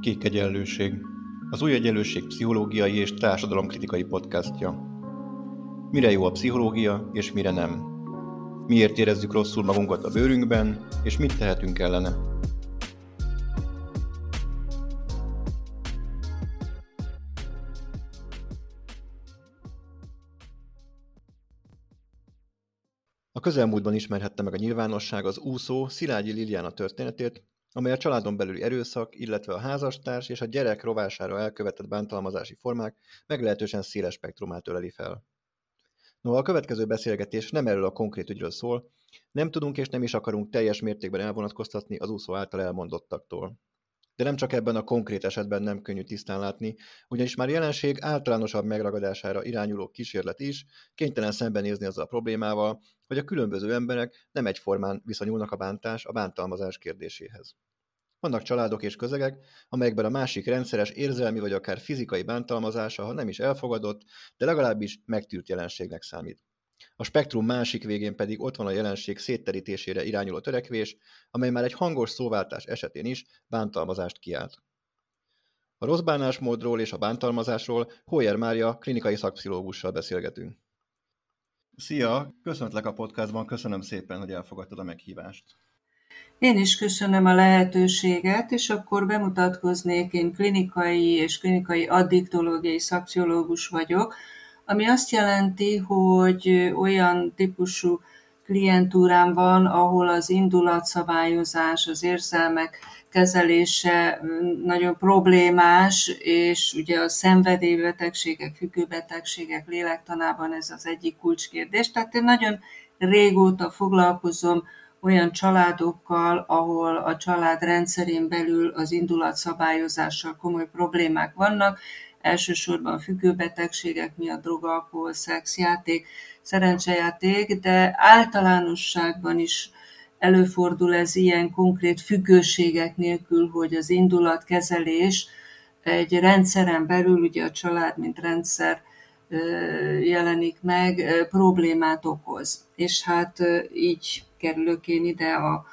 Kék Egyenlőség, az Új Egyenlőség pszichológiai és társadalomkritikai podcastja. Mire jó a pszichológia, és mire nem? Miért érezzük rosszul magunkat a bőrünkben, és mit tehetünk ellene? A közelmúltban ismerhette meg a nyilvánosság az úszó Szilágyi Liliana történetét, amely a családon belüli erőszak, illetve a házastárs és a gyerek rovására elkövetett bántalmazási formák meglehetősen széles spektrumát öleli fel. Noha a következő beszélgetés nem erről a konkrét ügyről szól, nem tudunk és nem is akarunk teljes mértékben elvonatkoztatni az úszó által elmondottaktól. De nem csak ebben a konkrét esetben nem könnyű tisztán látni, ugyanis már jelenség általánosabb megragadására irányuló kísérlet is kénytelen szembenézni azzal a problémával, hogy a különböző emberek nem egyformán viszonyulnak a bántás, a bántalmazás kérdéséhez. Vannak családok és közegek, amelyekben a másik rendszeres érzelmi vagy akár fizikai bántalmazása, ha nem is elfogadott, de legalábbis megtűrt jelenségnek számít. A spektrum másik végén pedig ott van a jelenség szétterítésére irányuló törekvés, amely már egy hangos szóváltás esetén is bántalmazást kiált. A rossz bánásmódról és a bántalmazásról Hoyer Mária klinikai szakpszichológussal beszélgetünk. Szia! Köszöntlek a podcastban, köszönöm szépen, hogy elfogadtad a meghívást. Én is köszönöm a lehetőséget, és akkor bemutatkoznék, én klinikai és klinikai addiktológiai szakciológus vagyok, ami azt jelenti, hogy olyan típusú klientúrám van, ahol az indulatszabályozás, az érzelmek kezelése nagyon problémás, és ugye a szenvedélybetegségek, függőbetegségek lélektanában ez az egyik kulcskérdés. Tehát én nagyon régóta foglalkozom olyan családokkal, ahol a család rendszerén belül az indulatszabályozással komoly problémák vannak, elsősorban függőbetegségek miatt drog, alkohol, szex, játék, szerencsejáték, de általánosságban is előfordul ez ilyen konkrét függőségek nélkül, hogy az indulatkezelés egy rendszeren belül, ugye a család, mint rendszer jelenik meg, problémát okoz. És hát így kerülök én ide a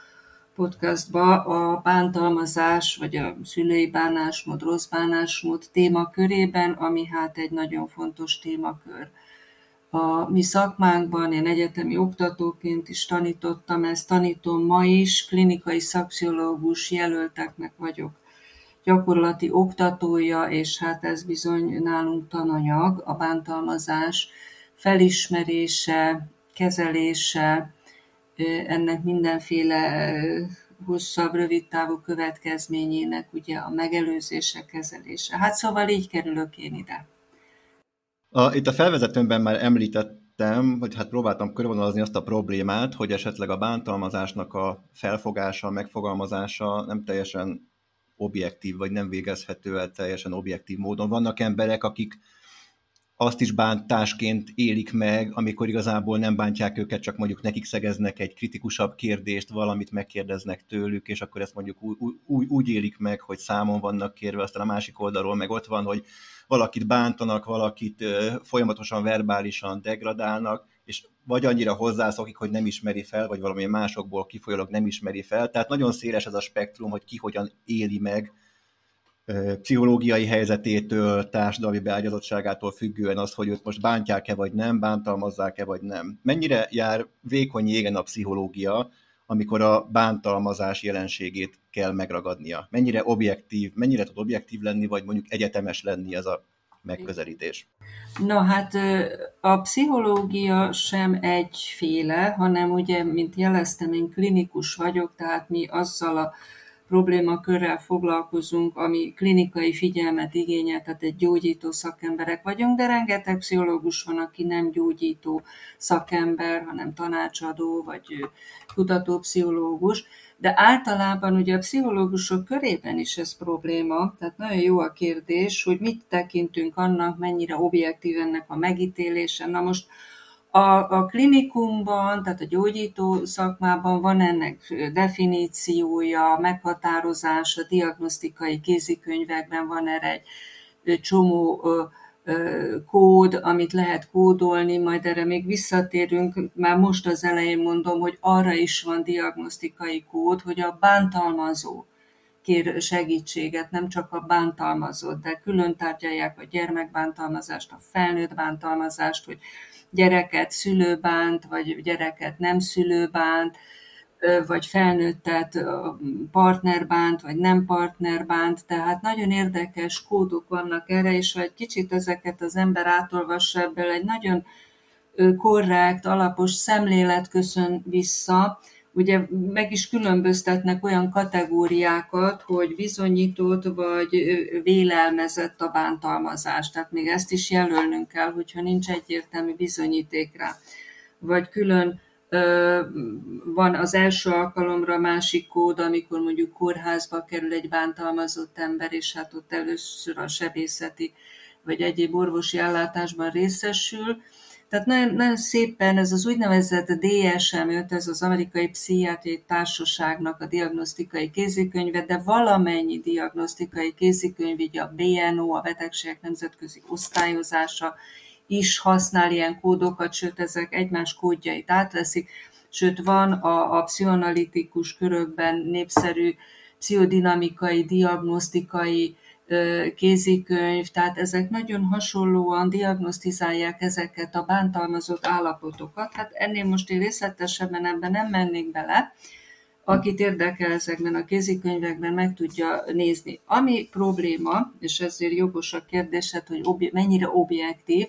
podcastba a bántalmazás, vagy a szülői bánásmód, rossz bánásmód témakörében, ami hát egy nagyon fontos témakör. A mi szakmánkban én egyetemi oktatóként is tanítottam, ezt tanítom ma is, klinikai szakpszichológus jelölteknek vagyok gyakorlati oktatója, és hát ez bizony nálunk tananyag, a bántalmazás felismerése, kezelése, ennek mindenféle hosszabb, rövid távú következményének ugye a megelőzése, kezelése. Hát szóval így kerülök én ide. A, itt a felvezetőmben már említettem, hogy hát próbáltam körvonalazni azt a problémát, hogy esetleg a bántalmazásnak a felfogása, megfogalmazása nem teljesen objektív, vagy nem végezhető el teljesen objektív módon. Vannak emberek, akik azt is bántásként élik meg, amikor igazából nem bántják őket, csak mondjuk nekik szegeznek egy kritikusabb kérdést, valamit megkérdeznek tőlük, és akkor ezt mondjuk úgy, úgy, úgy élik meg, hogy számon vannak kérve, aztán a másik oldalról meg ott van, hogy valakit bántanak, valakit folyamatosan verbálisan degradálnak, és vagy annyira hozzászokik, hogy nem ismeri fel, vagy valamilyen másokból kifolyólag nem ismeri fel. Tehát nagyon széles ez a spektrum, hogy ki hogyan éli meg pszichológiai helyzetétől, társadalmi beágyazottságától függően az, hogy őt most bántják-e vagy nem, bántalmazzák-e vagy nem. Mennyire jár vékony jégen a pszichológia, amikor a bántalmazás jelenségét kell megragadnia? Mennyire objektív, mennyire tud objektív lenni, vagy mondjuk egyetemes lenni ez a megközelítés? Na hát a pszichológia sem egyféle, hanem ugye, mint jeleztem, én klinikus vagyok, tehát mi azzal a problémakörrel foglalkozunk, ami klinikai figyelmet igényel, tehát egy gyógyító szakemberek vagyunk, de rengeteg pszichológus van, aki nem gyógyító szakember, hanem tanácsadó vagy kutatópszichológus, de általában ugye a pszichológusok körében is ez probléma, tehát nagyon jó a kérdés, hogy mit tekintünk annak, mennyire objektív ennek a megítélése. Na most a, a klinikumban, tehát a gyógyító szakmában van ennek definíciója, meghatározása, diagnosztikai kézikönyvekben van erre egy csomó kód, amit lehet kódolni, majd erre még visszatérünk, már most az elején mondom, hogy arra is van diagnosztikai kód, hogy a bántalmazó kér segítséget, nem csak a bántalmazott, de külön tárgyalják a gyermekbántalmazást, a felnőtt bántalmazást, hogy gyereket szülőbánt, vagy gyereket nem szülőbánt, vagy felnőttet partnerbánt, vagy nem partnerbánt, tehát nagyon érdekes kódok vannak erre, és ha egy kicsit ezeket az ember átolvassa ebből, egy nagyon korrekt, alapos szemlélet köszön vissza, ugye meg is különböztetnek olyan kategóriákat, hogy bizonyított vagy vélelmezett a bántalmazás. Tehát még ezt is jelölnünk kell, hogyha nincs egyértelmű bizonyíték rá. Vagy külön van az első alkalomra másik kód, amikor mondjuk kórházba kerül egy bántalmazott ember, és hát ott először a sebészeti vagy egyéb orvosi ellátásban részesül, tehát nagyon, nagyon szépen ez az úgynevezett DSM-5, ez az Amerikai Pszichiátriai Társaságnak a diagnosztikai kézikönyve, de valamennyi diagnosztikai kézikönyv, így a BNO, a Betegségek Nemzetközi Osztályozása is használ ilyen kódokat, sőt ezek egymás kódjait átveszik, sőt van a, a pszichoanalitikus körökben népszerű pszichodinamikai, diagnosztikai kézikönyv, tehát ezek nagyon hasonlóan diagnosztizálják ezeket a bántalmazott állapotokat. Hát ennél most én részletesebben ebben nem mennék bele, akit érdekel ezekben a kézikönyvekben, meg tudja nézni. Ami probléma, és ezért jogos a kérdésed, hogy obje, mennyire objektív,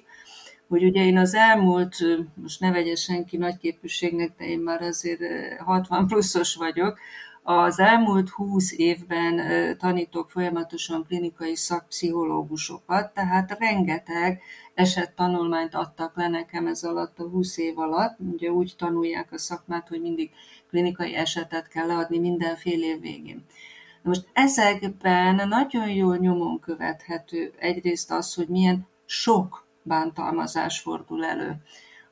hogy ugye én az elmúlt, most ne vegye senki nagyképűségnek, de én már azért 60 pluszos vagyok, az elmúlt húsz évben tanítok folyamatosan klinikai szakpszichológusokat, tehát rengeteg esettanulmányt adtak le nekem ez alatt a 20 év alatt. Ugye úgy tanulják a szakmát, hogy mindig klinikai esetet kell leadni minden fél év végén. Most ezekben nagyon jól nyomon követhető egyrészt az, hogy milyen sok bántalmazás fordul elő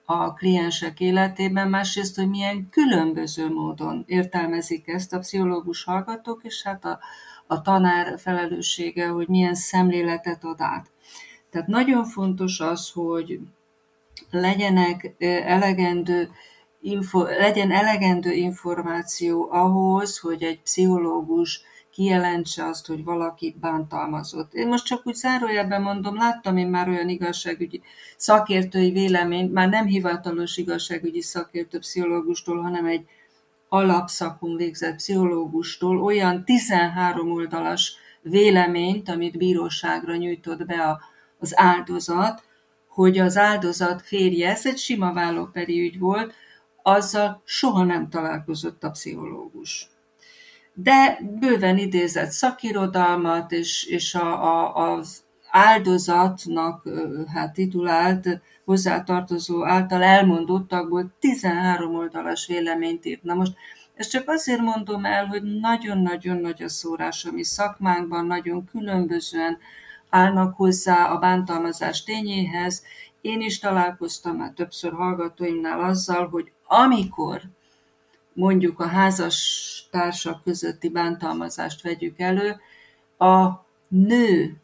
a kliensek életében, másrészt, hogy milyen különböző módon értelmezik ezt a pszichológus hallgatók, és hát a, a tanár felelőssége, hogy milyen szemléletet ad át. Tehát nagyon fontos az, hogy legyenek elegendő info, legyen elegendő információ ahhoz, hogy egy pszichológus kijelentse azt, hogy valaki bántalmazott. Én most csak úgy zárójelben mondom, láttam én már olyan igazságügyi szakértői véleményt, már nem hivatalos igazságügyi szakértő pszichológustól, hanem egy alapszakon végzett pszichológustól olyan 13 oldalas véleményt, amit bíróságra nyújtott be a, az áldozat, hogy az áldozat férje, ez egy sima vállóperi ügy volt, azzal soha nem találkozott a pszichológus de bőven idézett szakirodalmat, és, és a, a, az áldozatnak hát titulált hozzátartozó által elmondottakból 13 oldalas véleményt írt. Na most ezt csak azért mondom el, hogy nagyon-nagyon nagy a szórás a mi szakmánkban, nagyon különbözően állnak hozzá a bántalmazás tényéhez. Én is találkoztam már többször hallgatóimnál azzal, hogy amikor mondjuk a házas társak közötti bántalmazást vegyük elő, a nő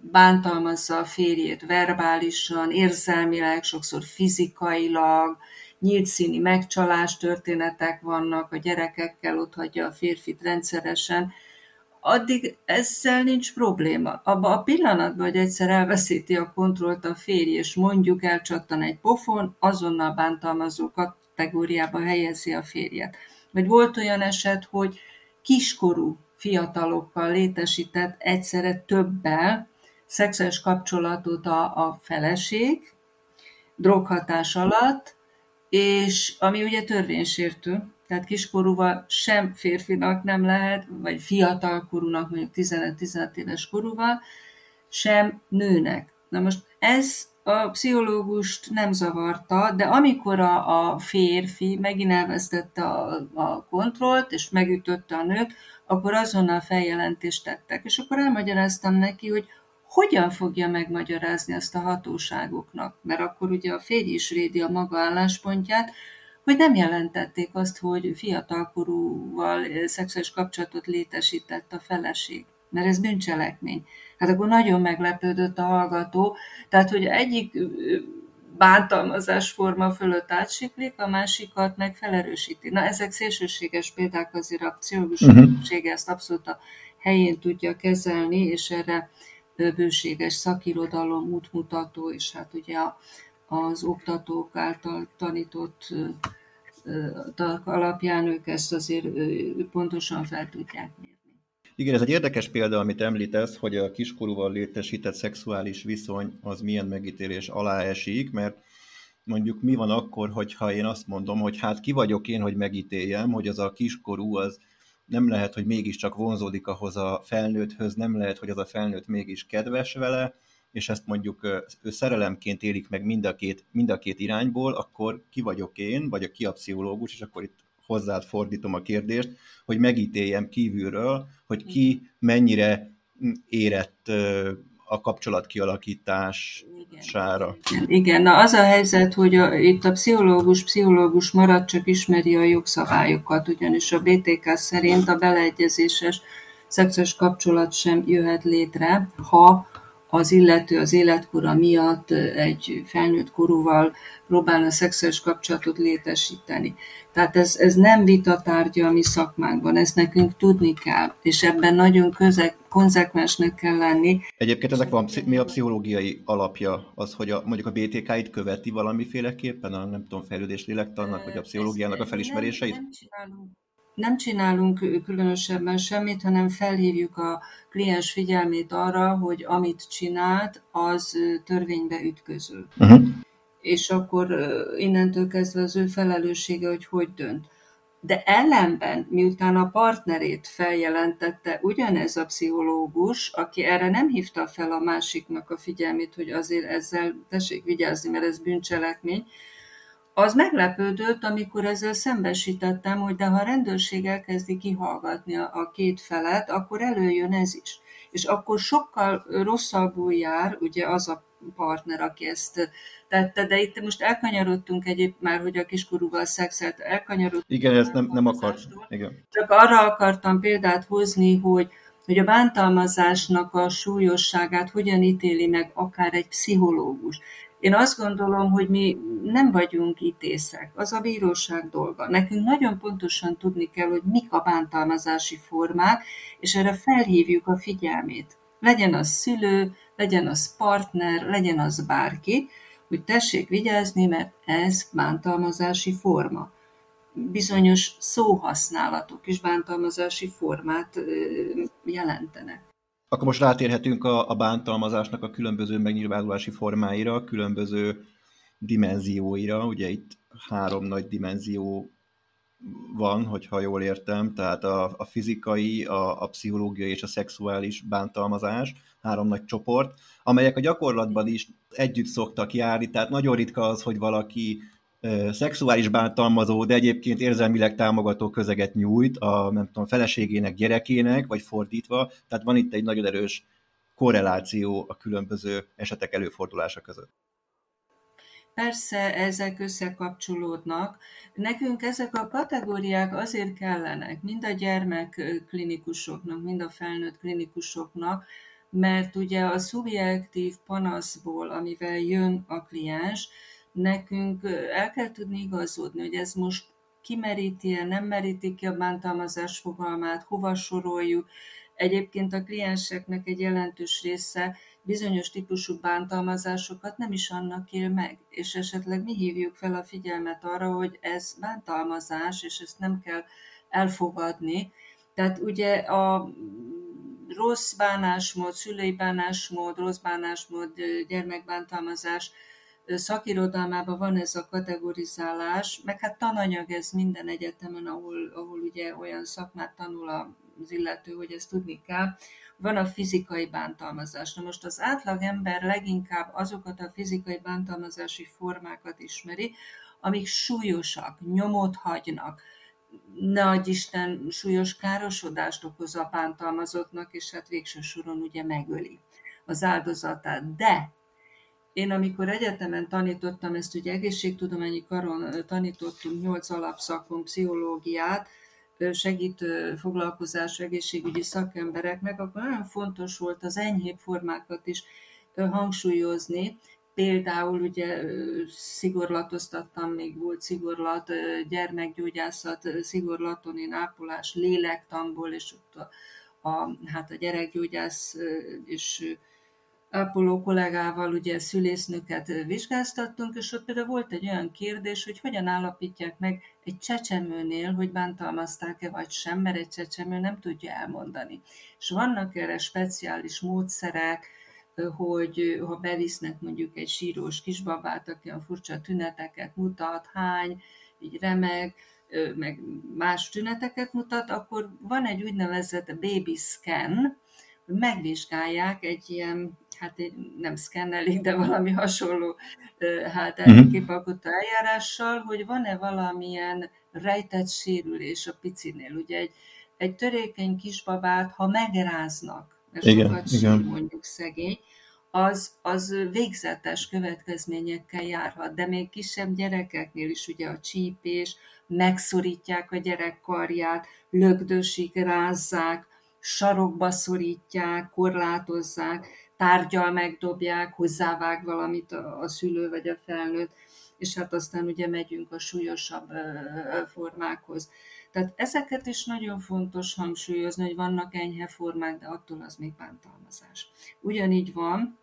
bántalmazza a férjét verbálisan, érzelmileg, sokszor fizikailag, nyílt színi megcsalás történetek vannak, a gyerekekkel ott hagyja a férfit rendszeresen, addig ezzel nincs probléma. Abba a pillanatban, hogy egyszer elveszíti a kontrollt a férj, és mondjuk elcsattan egy pofon, azonnal bántalmazókat kategóriába helyezi a férjet. Vagy volt olyan eset, hogy kiskorú fiatalokkal létesített egyszerre többel szexuális kapcsolatot a, a feleség, droghatás alatt, és ami ugye törvénysértő, tehát kiskorúval sem férfinak nem lehet, vagy fiatalkorúnak, mondjuk 15-16 éves korúval, sem nőnek. Na most ez a pszichológust nem zavarta, de amikor a, a férfi megint elvesztette a, a kontrollt, és megütötte a nőt, akkor azonnal feljelentést tettek. És akkor elmagyaráztam neki, hogy hogyan fogja megmagyarázni ezt a hatóságoknak, mert akkor ugye a férj is védi a maga álláspontját, hogy nem jelentették azt, hogy fiatalkorúval szexuális kapcsolatot létesített a feleség, mert ez bűncselekmény. Hát akkor nagyon meglepődött a hallgató. Tehát, hogy egyik bántalmazás forma fölött átsiklik, a másikat meg felerősíti. Na, ezek szélsőséges példák, azért a pszichológus uh-huh. ezt abszolút a helyén tudja kezelni, és erre bőséges szakirodalom, útmutató, és hát ugye az oktatók által tanított alapján ők ezt azért pontosan fel tudják mérni. Igen, ez egy érdekes példa, amit említesz, hogy a kiskorúval létesített szexuális viszony az milyen megítélés alá esik, mert mondjuk mi van akkor, hogyha én azt mondom, hogy hát ki vagyok én, hogy megítéljem, hogy az a kiskorú az nem lehet, hogy mégiscsak vonzódik ahhoz a felnőtthöz, nem lehet, hogy az a felnőtt mégis kedves vele, és ezt mondjuk ő szerelemként élik meg mind a két, mind a két irányból, akkor ki vagyok én, vagy a ki a pszichológus, és akkor itt hozzád fordítom a kérdést, hogy megítéljem kívülről, hogy ki mennyire érett a kapcsolat kialakítására. Igen, na az a helyzet, hogy a, itt a pszichológus pszichológus marad, csak ismeri a jogszabályokat, ugyanis a BTK szerint a beleegyezéses szexuális kapcsolat sem jöhet létre, ha az illető az életkora miatt egy felnőtt korúval próbálna szexuális kapcsolatot létesíteni. Tehát ez, ez nem vita tárgya a mi szakmánkban, ezt nekünk tudni kell, és ebben nagyon közek, konzekvensnek kell lenni. Egyébként ezek van, mi a pszichológiai alapja? Az, hogy a, mondjuk a BTK-it követi valamiféleképpen, a nem tudom, fejlődés lélektannak, vagy a pszichológiának a felismeréseit? Nem, nem csinálunk nem csinálunk különösebben semmit, hanem felhívjuk a kliens figyelmét arra, hogy amit csinált, az törvénybe ütköző. Uh-huh. És akkor innentől kezdve az ő felelőssége, hogy hogy dönt. De ellenben, miután a partnerét feljelentette ugyanez a pszichológus, aki erre nem hívta fel a másiknak a figyelmét, hogy azért ezzel tessék vigyázni, mert ez bűncselekmény, az meglepődött, amikor ezzel szembesítettem, hogy de ha a rendőrség elkezdi kihallgatni a két felet, akkor előjön ez is. És akkor sokkal rosszabbul jár, ugye az a partner, aki ezt tette, de itt most elkanyarodtunk egyéb már, hogy a kiskorúval szexelt, elkanyarodtunk. Igen, ezt nem, nem akart. Igen. Csak arra akartam példát hozni, hogy hogy a bántalmazásnak a súlyosságát hogyan ítéli meg akár egy pszichológus. Én azt gondolom, hogy mi nem vagyunk ítészek, az a bíróság dolga. Nekünk nagyon pontosan tudni kell, hogy mik a bántalmazási formák, és erre felhívjuk a figyelmét. Legyen az szülő, legyen az partner, legyen az bárki, hogy tessék vigyázni, mert ez bántalmazási forma. Bizonyos szóhasználatok is bántalmazási formát jelentenek. Akkor most rátérhetünk a, a bántalmazásnak a különböző megnyilvánulási formáira, különböző dimenzióira. Ugye itt három nagy dimenzió van, hogyha jól értem, tehát a, a fizikai, a, a pszichológiai és a szexuális bántalmazás, három nagy csoport, amelyek a gyakorlatban is együtt szoktak járni, tehát nagyon ritka az, hogy valaki szexuális bántalmazó, de egyébként érzelmileg támogató közeget nyújt a nem tudom, feleségének, gyerekének, vagy fordítva. Tehát van itt egy nagyon erős korreláció a különböző esetek előfordulása között. Persze ezek összekapcsolódnak. Nekünk ezek a kategóriák azért kellenek, mind a gyermek klinikusoknak, mind a felnőtt klinikusoknak, mert ugye a szubjektív panaszból, amivel jön a kliens, nekünk el kell tudni igazodni, hogy ez most kimeríti-e, nem meríti ki a bántalmazás fogalmát, hova soroljuk. Egyébként a klienseknek egy jelentős része bizonyos típusú bántalmazásokat nem is annak él meg, és esetleg mi hívjuk fel a figyelmet arra, hogy ez bántalmazás, és ezt nem kell elfogadni. Tehát ugye a rossz bánásmód, szülői bánásmód, rossz bánásmód, gyermekbántalmazás, szakirodalmában van ez a kategorizálás, meg hát tananyag ez minden egyetemen, ahol, ahol ugye olyan szakmát tanul az illető, hogy ezt tudni kell, van a fizikai bántalmazás. Na most az átlag ember leginkább azokat a fizikai bántalmazási formákat ismeri, amik súlyosak, nyomot hagynak, nagy Isten súlyos károsodást okoz a bántalmazottnak, és hát végső soron ugye megöli az áldozatát. De én amikor egyetemen tanítottam, ezt ugye egészségtudományi karon tanítottunk, nyolc alapszakon pszichológiát, segítő foglalkozású egészségügyi szakembereknek, akkor nagyon fontos volt az enyhébb formákat is hangsúlyozni, Például ugye szigorlatoztattam, még volt szigorlat, gyermekgyógyászat, szigorlaton, ápolás, lélektamból, és ott a, a, hát a gyerekgyógyász és ápoló kollégával ugye szülésznőket vizsgáztattunk, és ott például volt egy olyan kérdés, hogy hogyan állapítják meg egy csecsemőnél, hogy bántalmazták-e vagy sem, mert egy csecsemő nem tudja elmondani. És vannak erre speciális módszerek, hogy ha bevisznek mondjuk egy sírós kisbabát, aki a furcsa tüneteket mutat, hány, így remeg, meg más tüneteket mutat, akkor van egy úgynevezett baby scan, megvizsgálják egy ilyen, hát egy, nem szkennelik, de valami hasonló hát uh-huh. eljárással, hogy van-e valamilyen rejtett sérülés a picinél. Ugye egy, egy törékeny kisbabát, ha megráznak, mert igen, sokat igen. mondjuk szegény, az, az végzetes következményekkel járhat, de még kisebb gyerekeknél is ugye a csípés, megszorítják a gyerek karját, lögdösik, rázzák, sarokba szorítják, korlátozzák, tárgyal megdobják, hozzávág valamit a, szülő vagy a felnőtt, és hát aztán ugye megyünk a súlyosabb formákhoz. Tehát ezeket is nagyon fontos hangsúlyozni, hogy vannak enyhe formák, de attól az még bántalmazás. Ugyanígy van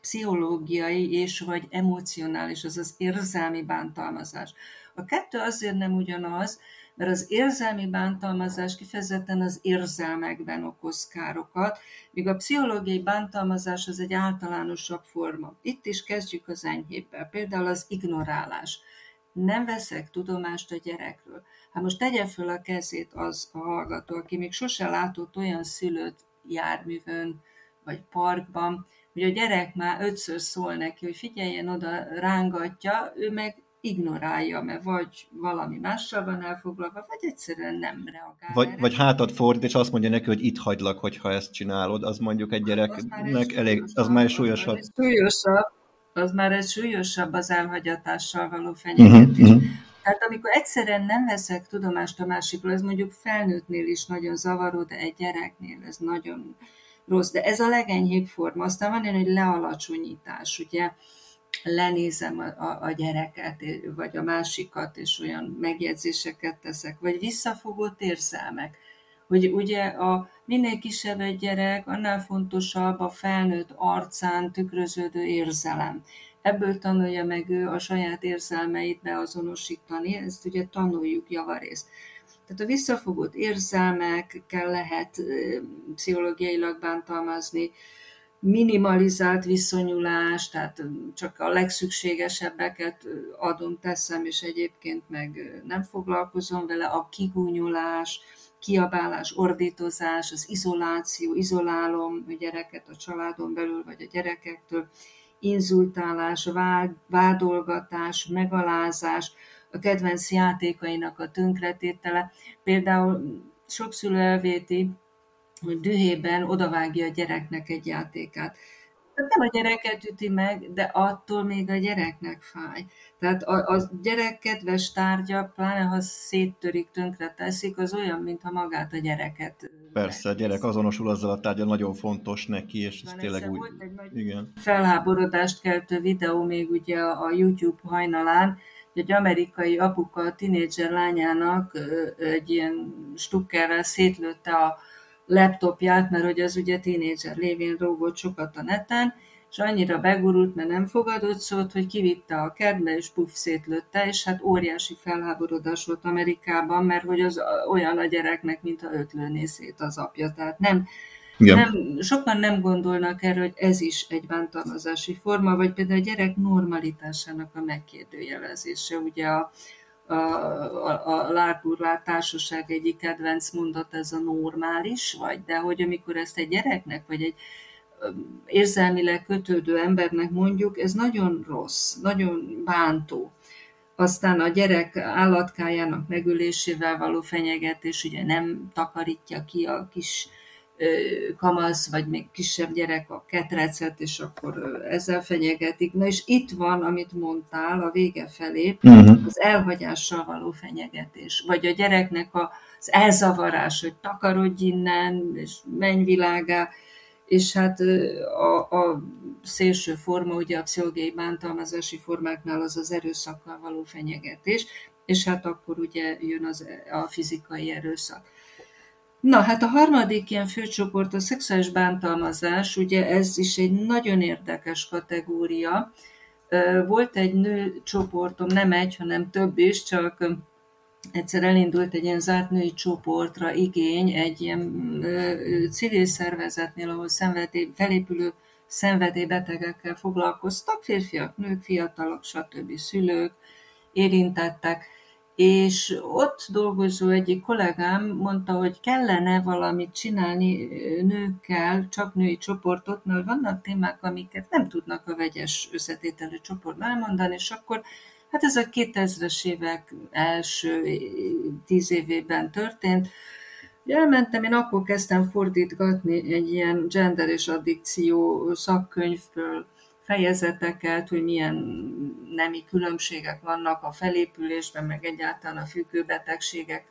pszichológiai és vagy emocionális, azaz érzelmi bántalmazás. A kettő azért nem ugyanaz, mert az érzelmi bántalmazás kifejezetten az érzelmekben okoz károkat, míg a pszichológiai bántalmazás az egy általánosabb forma. Itt is kezdjük az enyhébbel, például az ignorálás. Nem veszek tudomást a gyerekről. Hát most tegye föl a kezét az a hallgató, aki még sose látott olyan szülőt járművön vagy parkban, hogy a gyerek már ötször szól neki, hogy figyeljen oda, rángatja, ő meg ignorálja, mert vagy valami mással van elfoglalva, vagy egyszerűen nem reagál. Vagy, vagy hátat fordít, és azt mondja neki, hogy itt hagylak, hogyha ezt csinálod, az mondjuk egy gyereknek elég, az már egy súlyosabb. Az súlyosabb, az már egy súlyosabb az elhagyatással való fenyegetés. Uh-huh, uh-huh. Tehát amikor egyszerűen nem veszek tudomást a másikról, ez mondjuk felnőttnél is nagyon zavaró, de egy gyereknél ez nagyon rossz. De ez a legenyhébb forma. Aztán van egy lealacsonyítás, ugye lenézem a, a, a gyereket, vagy a másikat, és olyan megjegyzéseket teszek, vagy visszafogott érzelmek. Hogy ugye a minél kisebb egy gyerek, annál fontosabb a felnőtt arcán tükröződő érzelem. Ebből tanulja meg ő a saját érzelmeit beazonosítani, ezt ugye tanuljuk javarészt. Tehát a visszafogott érzelmekkel lehet pszichológiailag bántalmazni, minimalizált viszonyulás, tehát csak a legszükségesebbeket adom, teszem, és egyébként meg nem foglalkozom vele, a kigúnyolás, kiabálás, ordítozás, az izoláció, izolálom a gyereket a családon belül, vagy a gyerekektől, inzultálás, vád, vádolgatás, megalázás, a kedvenc játékainak a tönkretétele. Például sok szülő elvéti, hogy dühében odavágja a gyereknek egy játékát. Tehát nem a gyereket üti meg, de attól még a gyereknek fáj. Tehát a, a gyerek kedves tárgya, pláne ha széttörik, tönkre teszik, az olyan, mintha magát a gyereket... Persze, a gyerek azonosul azzal a tárgya, nagyon fontos neki, és ez tényleg úgy... Volt egy nagy igen. felháborodást keltő videó még ugye a YouTube hajnalán, egy amerikai apuka a tinédzser lányának egy ilyen stukkerrel szétlőtte a laptopját, mert hogy az ugye tínédzser lévén rógott sokat a neten, és annyira begurult, mert nem fogadott szót, hogy kivitte a kertbe, és puff szétlőtte, és hát óriási felháborodás volt Amerikában, mert hogy az olyan a gyereknek, mintha ötlőné szét az apja. Tehát nem, nem, sokan nem gondolnak erre, hogy ez is egy bántalmazási forma, vagy például a gyerek normalitásának a megkérdőjelezése. Ugye a, a, a, a társaság egyik kedvenc mondat, ez a normális vagy, de hogy amikor ezt egy gyereknek, vagy egy érzelmileg kötődő embernek mondjuk, ez nagyon rossz, nagyon bántó. Aztán a gyerek állatkájának megölésével való fenyegetés ugye nem takarítja ki a kis kamasz, vagy még kisebb gyerek a ketrecet, és akkor ezzel fenyegetik. Na és itt van, amit mondtál a vége felé, uh-huh. az elhagyással való fenyegetés, vagy a gyereknek az elzavarás, hogy takarodj innen, és menj világá, és hát a, a szélső forma, ugye a pszichológiai bántalmazási formáknál az az erőszakkal való fenyegetés, és hát akkor ugye jön az, a fizikai erőszak. Na, hát a harmadik ilyen főcsoport a szexuális bántalmazás, ugye ez is egy nagyon érdekes kategória. Volt egy nő csoportom, nem egy, hanem több is, csak egyszer elindult egy ilyen zárt női csoportra igény egy ilyen civil szervezetnél, ahol szenvedély, felépülő szenvedélybetegekkel foglalkoztak, férfiak, nők, fiatalok, stb. szülők, érintettek, és ott dolgozó egyik kollégám mondta, hogy kellene valamit csinálni nőkkel, csak női csoportot, mert vannak témák, amiket nem tudnak a vegyes összetételű csoportban elmondani, és akkor hát ez a 2000-es évek első tíz évében történt, Elmentem, én akkor kezdtem fordítgatni egy ilyen gender és addikció szakkönyvből fejezeteket, hogy milyen nemi különbségek vannak a felépülésben, meg egyáltalán a függőbetegségek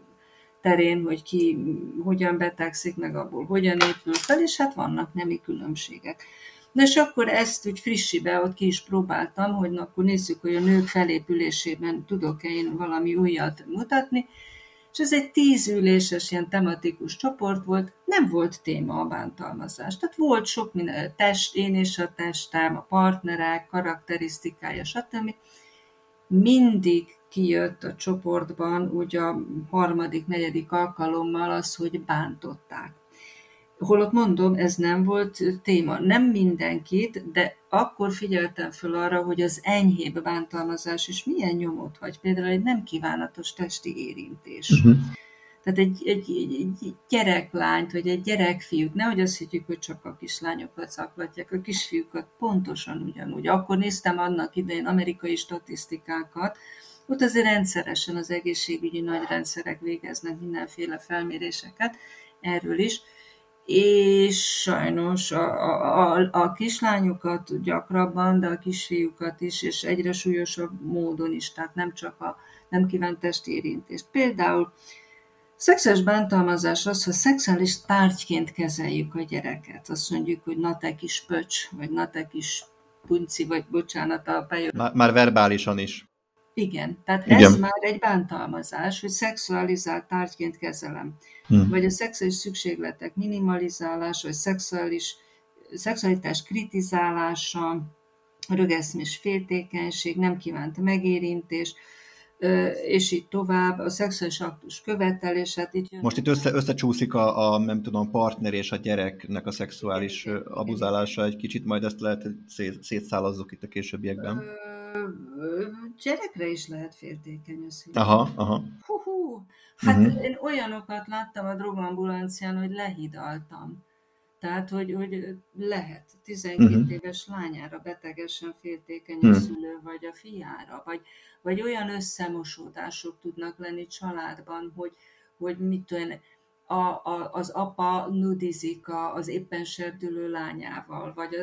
terén, hogy ki hogyan betegszik, meg abból hogyan épül fel, és hát vannak nemi különbségek. Na és akkor ezt úgy frissibe ott ki is próbáltam, hogy na, akkor nézzük, hogy a nők felépülésében tudok-e én valami újat mutatni, és ez egy tízüléses ilyen tematikus csoport volt, nem volt téma a bántalmazás. Tehát volt sok minden, test, én és a testem, a partnerek, karakterisztikája, stb. Mindig kijött a csoportban, úgy a harmadik, negyedik alkalommal az, hogy bántották. Holott mondom, ez nem volt téma. Nem mindenkit, de akkor figyeltem föl arra, hogy az enyhébb bántalmazás is milyen nyomot hagy. Például egy nem kívánatos testi érintés. Uh-huh. Tehát egy, egy, egy, egy gyereklányt, vagy egy gyerekfiút, nehogy azt higgyük, hogy csak a kislányokat szaklatják, a kisfiúkat pontosan ugyanúgy. Akkor néztem annak idején amerikai statisztikákat, ott azért rendszeresen az egészségügyi nagy rendszerek végeznek mindenféle felméréseket erről is, és sajnos a, a, a kislányokat gyakrabban, de a kisfiúkat is, és egyre súlyosabb módon is, tehát nem csak a nem kívánt testi érintést. Például szexuális bántalmazás az, ha szexuális tárgyként kezeljük a gyereket. Azt mondjuk, hogy na te kis pöcs, vagy na te kis punci, vagy bocsánat a bejön. Már, már verbálisan is. Igen, tehát Igen. ez már egy bántalmazás, hogy szexualizált tárgyként kezelem. Hmm. Vagy a szexuális szükségletek minimalizálása, vagy szexuális, szexualitás kritizálása, rögeszmés féltékenység, nem kívánt megérintés, és így tovább, a szexuális aktus követelése. Hát itt Most itt össze, összecsúszik a, a, nem tudom, partner és a gyereknek a szexuális abuzálása egy kicsit, majd ezt lehet szét, szétszálazzuk itt a későbbiekben. Ö gyerekre is lehet féltékeny a szülő. Aha, aha. Hú-hú. Hát uh-huh. én olyanokat láttam a drogambulancián, hogy lehidaltam. Tehát, hogy, hogy lehet 12 uh-huh. Mhm. éves lányára betegesen féltékeny a uh-huh. szülő, vagy a fiára, vagy, vagy olyan összemosódások tudnak lenni családban, hogy, hogy mit tudom, a, a, az apa nudizik a, az éppen serdülő lányával, vagy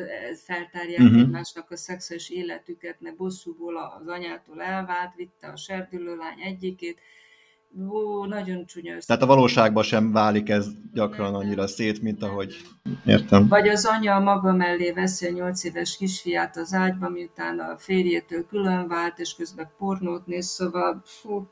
feltárják uh-huh. egymásnak a szexuális életüket, mert bosszúból az anyától elvált, vitte a serdülő lány egyikét, Ó, nagyon csúnya. Tehát a valóságban sem válik ez gyakran annyira szét, mint ahogy értem. Vagy az anya maga mellé veszi a nyolc éves kisfiát az ágyba, miután a férjétől külön vált, és közben pornót néz, szóval fú,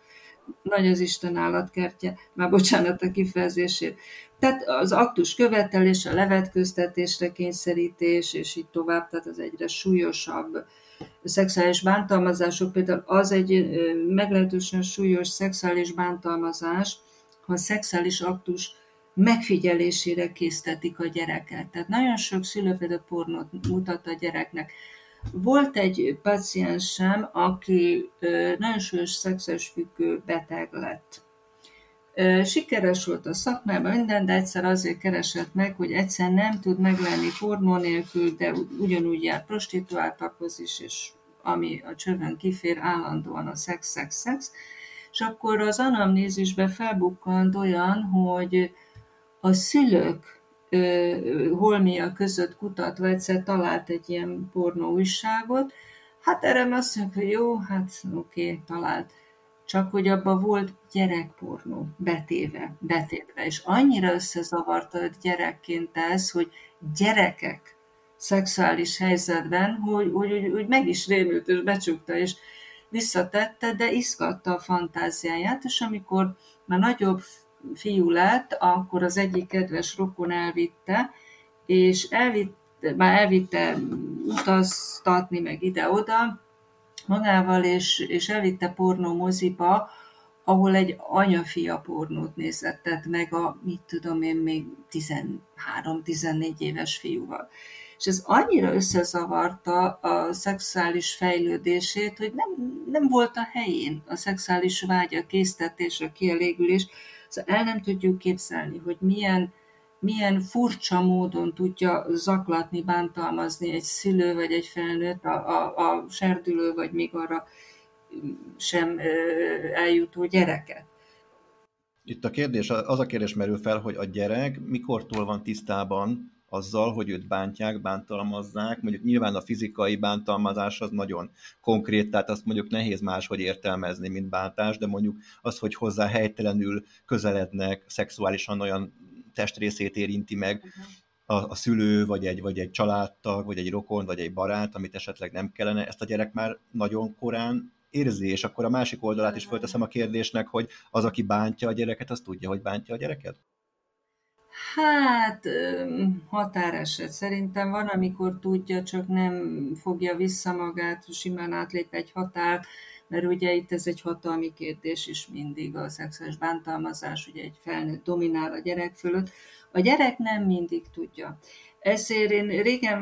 nagy az Isten állatkertje, már bocsánat a kifejezésért. Tehát az aktus követelés, a levetköztetésre kényszerítés, és így tovább, tehát az egyre súlyosabb szexuális bántalmazások, például az egy meglehetősen súlyos szexuális bántalmazás, ha a szexuális aktus megfigyelésére késztetik a gyereket. Tehát nagyon sok szülő például pornót mutat a gyereknek. Volt egy paciensem, aki nagyon súlyos szexuális függő beteg lett. Sikeres volt a szakmában minden, de egyszer azért keresett meg, hogy egyszer nem tud megvenni pornó nélkül, de ugyanúgy jár prostituáltakhoz is, és ami a csövön kifér, állandóan a szex, szex, szex. És akkor az anamnézisbe felbukkant olyan, hogy a szülők holmia között kutatva egyszer talált egy ilyen pornó újságot, hát erre azt mondjuk, hogy jó, hát oké, okay, talált. csak hogy abban volt gyerekpornó betéve, betéve, és annyira összezavarta gyerekként ez, hogy gyerekek szexuális helyzetben, hogy, hogy, hogy, hogy meg is rémült, és becsukta, és visszatette, de izgatta a fantáziáját, és amikor már nagyobb fiú lett, akkor az egyik kedves rokon elvitte, és elvitte, már elvitte utaztatni, meg ide-oda magával, és, és elvitte pornó moziba, ahol egy anya-fia pornót nézett meg a, mit tudom én, még 13-14 éves fiúval. És ez annyira összezavarta a szexuális fejlődését, hogy nem, nem volt a helyén a szexuális vágya, késztetés, a kielégülés. Szóval el nem tudjuk képzelni, hogy milyen, milyen furcsa módon tudja zaklatni, bántalmazni egy szülő vagy egy felnőtt, a, a, a serdülő vagy még arra sem eljutó gyereket. Itt a kérdés, az a kérdés merül fel, hogy a gyerek mikortól van tisztában azzal, hogy őt bántják, bántalmazzák. Mondjuk nyilván a fizikai bántalmazás az nagyon konkrét, tehát azt mondjuk nehéz máshogy értelmezni, mint bántás, de mondjuk az, hogy hozzá helytelenül közelednek, szexuálisan olyan testrészét érinti meg, a, a szülő, vagy egy, vagy egy családtag, vagy egy rokon, vagy egy barát, amit esetleg nem kellene, ezt a gyerek már nagyon korán érzi, és akkor a másik oldalát is fölteszem a kérdésnek, hogy az, aki bántja a gyereket, az tudja, hogy bántja a gyereket? Hát határeset. Szerintem van, amikor tudja, csak nem fogja vissza magát, simán átlép egy határt, mert ugye itt ez egy hatalmi kérdés is mindig, a szexuális bántalmazás, ugye egy felnőtt dominál a gyerek fölött. A gyerek nem mindig tudja. Ezért én régen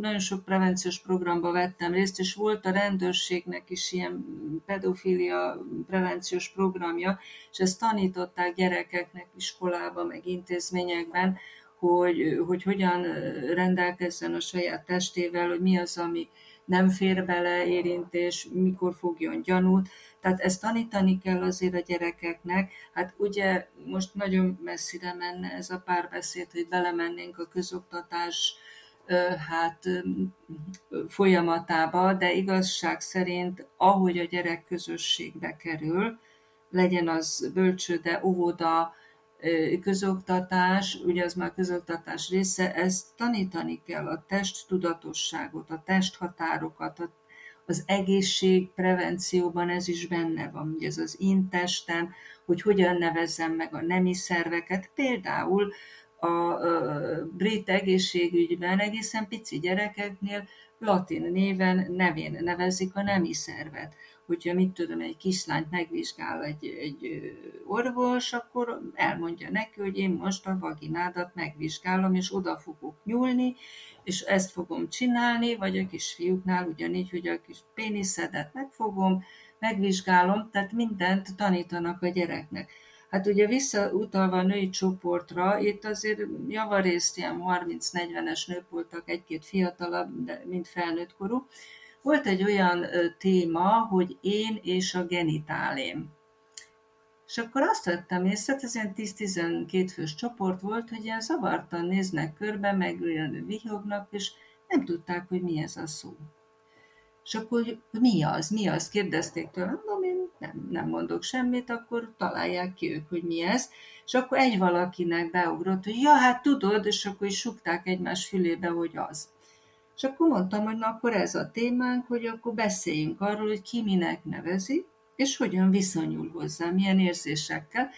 nagyon sok prevenciós programba vettem részt, és volt a rendőrségnek is ilyen pedofília prevenciós programja, és ezt tanították gyerekeknek iskolában, meg intézményekben, hogy, hogy hogyan rendelkezzen a saját testével, hogy mi az, ami nem fér bele érintés, mikor fogjon gyanút. Tehát ezt tanítani kell azért a gyerekeknek. Hát ugye most nagyon messzire menne ez a párbeszéd, hogy belemennénk a közoktatás hát folyamatába, de igazság szerint, ahogy a gyerek közösségbe kerül, legyen az bölcsőde, óvoda, közoktatás, ugye az már közoktatás része, ezt tanítani kell, a test tudatosságot, a testhatárokat, az egészség prevencióban ez is benne van, ugye ez az intesten, hogy hogyan nevezzem meg a nemi szerveket, például a brit egészségügyben egészen pici gyerekeknél latin néven nevén nevezik a nemi szervet. Hogyha mit tudom, egy kislányt megvizsgál egy, egy orvos, akkor elmondja neki, hogy én most a vaginádat megvizsgálom, és oda fogok nyúlni, és ezt fogom csinálni, vagy a kisfiúknál ugyanígy, hogy a kis péniszedet megfogom, megvizsgálom, tehát mindent tanítanak a gyereknek. Hát ugye visszautalva a női csoportra, itt azért javarészt ilyen 30-40-es nők voltak, egy-két fiatalabb, de mind felnőtt korú, volt egy olyan téma, hogy én és a genitálém. És akkor azt vettem észre, ez ilyen 10-12 fős csoport volt, hogy ilyen zavartan néznek körbe, meg vihognak, és nem tudták, hogy mi ez a szó. És akkor, hogy mi az, mi az, kérdezték tőlem, mondom, én nem, nem mondok semmit, akkor találják ki ők, hogy mi ez. És akkor egy valakinek beugrott, hogy ja, hát tudod, és akkor is sukták egymás fülébe, hogy az. És akkor mondtam, hogy na akkor ez a témánk, hogy akkor beszéljünk arról, hogy ki minek nevezi, és hogyan viszonyul hozzá, milyen érzésekkel.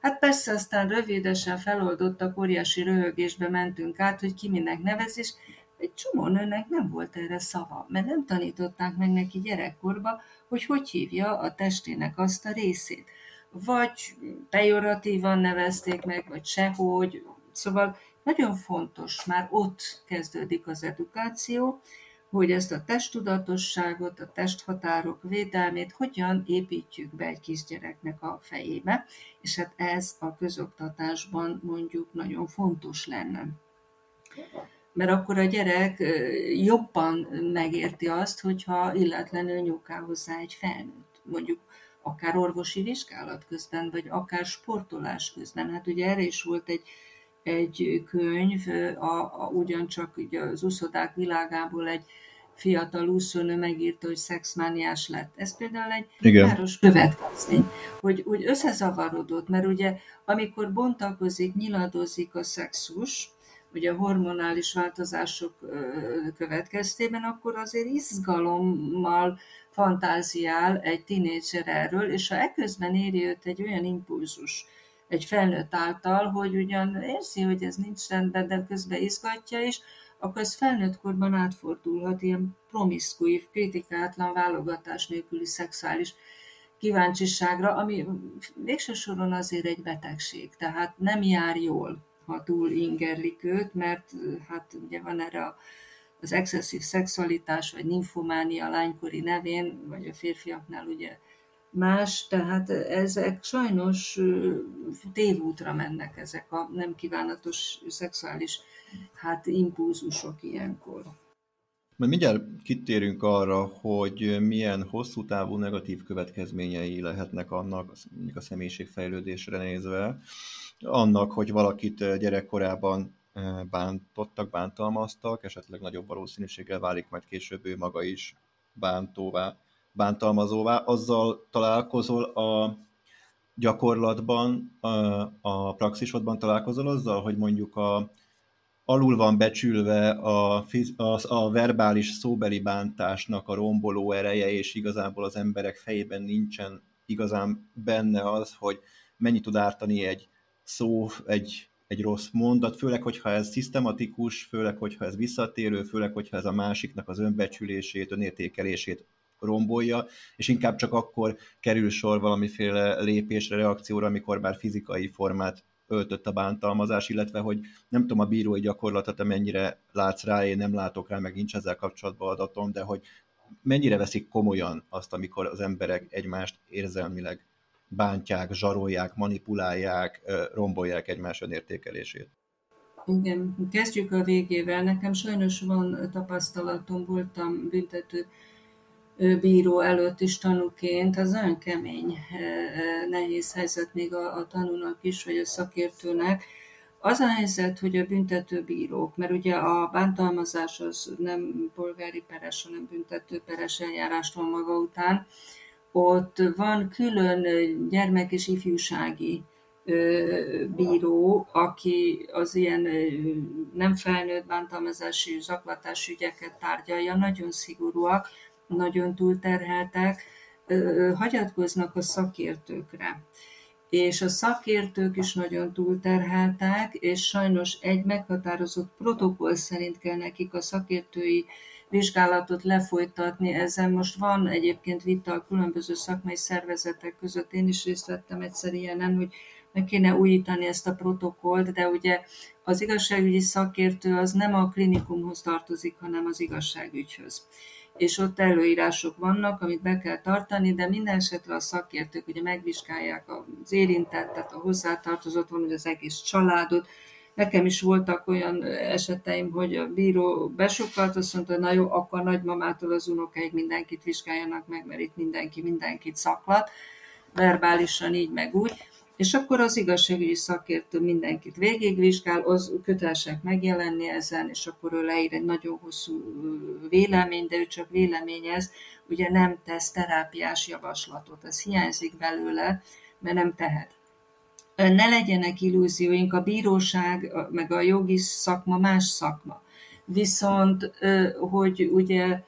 Hát persze aztán rövidesen feloldottak, óriási röhögésbe mentünk át, hogy ki minek nevez, és egy csomó nőnek nem volt erre szava, mert nem tanították meg neki gyerekkorba, hogy hogy hívja a testének azt a részét. Vagy pejoratívan nevezték meg, vagy sehogy. Szóval nagyon fontos, már ott kezdődik az edukáció, hogy ezt a testtudatosságot, a testhatárok védelmét hogyan építjük be egy kisgyereknek a fejébe, és hát ez a közoktatásban mondjuk nagyon fontos lenne. Mert akkor a gyerek jobban megérti azt, hogyha illetlenül nyúkál hozzá egy felnőtt, mondjuk akár orvosi vizsgálat közben, vagy akár sportolás közben. Hát ugye erre is volt egy egy könyv, a, a, ugyancsak ugye az uszodák világából egy fiatal úszónő megírta, hogy szexmániás lett. Ez például egy Igen. káros következmény, hogy úgy összezavarodott, mert ugye amikor bontakozik, nyiladozik a szexus, ugye a hormonális változások következtében, akkor azért izgalommal fantáziál egy tinédzser erről, és ha ekközben éri őt egy olyan impulzus, egy felnőtt által, hogy ugyan érzi, hogy ez nincs rendben, de közben izgatja is, akkor ez felnőtt korban átfordulhat ilyen promiszkuív, kritikátlan, válogatás nélküli szexuális kíváncsiságra, ami végső soron azért egy betegség, tehát nem jár jól, ha túl ingerlik őt, mert hát ugye van erre a, az excesszív szexualitás, vagy nymphománia lánykori nevén, vagy a férfiaknál ugye más, tehát ezek sajnos tévútra mennek ezek a nem kívánatos szexuális hát impulzusok ilyenkor. Majd mindjárt kitérünk arra, hogy milyen hosszú távú negatív következményei lehetnek annak, mondjuk a személyiségfejlődésre nézve, annak, hogy valakit gyerekkorában bántottak, bántalmaztak, esetleg nagyobb valószínűséggel válik majd később ő maga is bántóvá, bántalmazóvá. Azzal találkozol a gyakorlatban, a, a praxisodban találkozol azzal, hogy mondjuk a alul van becsülve a, a, a verbális szóbeli bántásnak a romboló ereje, és igazából az emberek fejében nincsen igazán benne az, hogy mennyi tud ártani egy szó, egy, egy rossz mondat, főleg, hogyha ez szisztematikus, főleg, hogyha ez visszatérő, főleg, hogyha ez a másiknak az önbecsülését, önértékelését rombolja, és inkább csak akkor kerül sor valamiféle lépésre, reakcióra, amikor már fizikai formát öltött a bántalmazás, illetve hogy nem tudom a bírói gyakorlatot, mennyire látsz rá, én nem látok rá, meg nincs ezzel kapcsolatban adatom, de hogy mennyire veszik komolyan azt, amikor az emberek egymást érzelmileg bántják, zsarolják, manipulálják, rombolják egymás önértékelését. Igen, kezdjük a végével. Nekem sajnos van tapasztalatom, voltam büntető bíró előtt is tanúként, az nagyon kemény, nehéz helyzet még a, a tanúnak is, vagy a szakértőnek. Az a helyzet, hogy a büntetőbírók, mert ugye a bántalmazás az nem polgári peres, hanem büntető peres eljárást van maga után, ott van külön gyermek és ifjúsági bíró, aki az ilyen nem felnőtt bántalmazási, zaklatási ügyeket tárgyalja, nagyon szigorúak, nagyon túlterheltek, hagyatkoznak a szakértőkre. És a szakértők is nagyon túlterheltek, és sajnos egy meghatározott protokoll szerint kell nekik a szakértői vizsgálatot lefolytatni. Ezen most van egyébként vita a különböző szakmai szervezetek között. Én is részt vettem egyszer ilyenen, hogy meg kéne újítani ezt a protokollt, de ugye az igazságügyi szakértő az nem a klinikumhoz tartozik, hanem az igazságügyhöz és ott előírások vannak, amit be kell tartani, de minden esetre a szakértők ugye megvizsgálják az érintettet, a hozzátartozott van, hogy az egész családot. Nekem is voltak olyan eseteim, hogy a bíró besokkalt, azt mondta, hogy na jó, akkor nagymamától az unokáig mindenkit vizsgáljanak meg, mert itt mindenki mindenkit szaklat, verbálisan így meg úgy és akkor az igazságügyi szakértő mindenkit végigvizsgál, az kötelesek megjelenni ezen, és akkor ő leír egy nagyon hosszú vélemény, de ő csak véleményez, ugye nem tesz terápiás javaslatot, ez hiányzik belőle, mert nem tehet. Ne legyenek illúzióink, a bíróság, meg a jogi szakma más szakma. Viszont, hogy ugye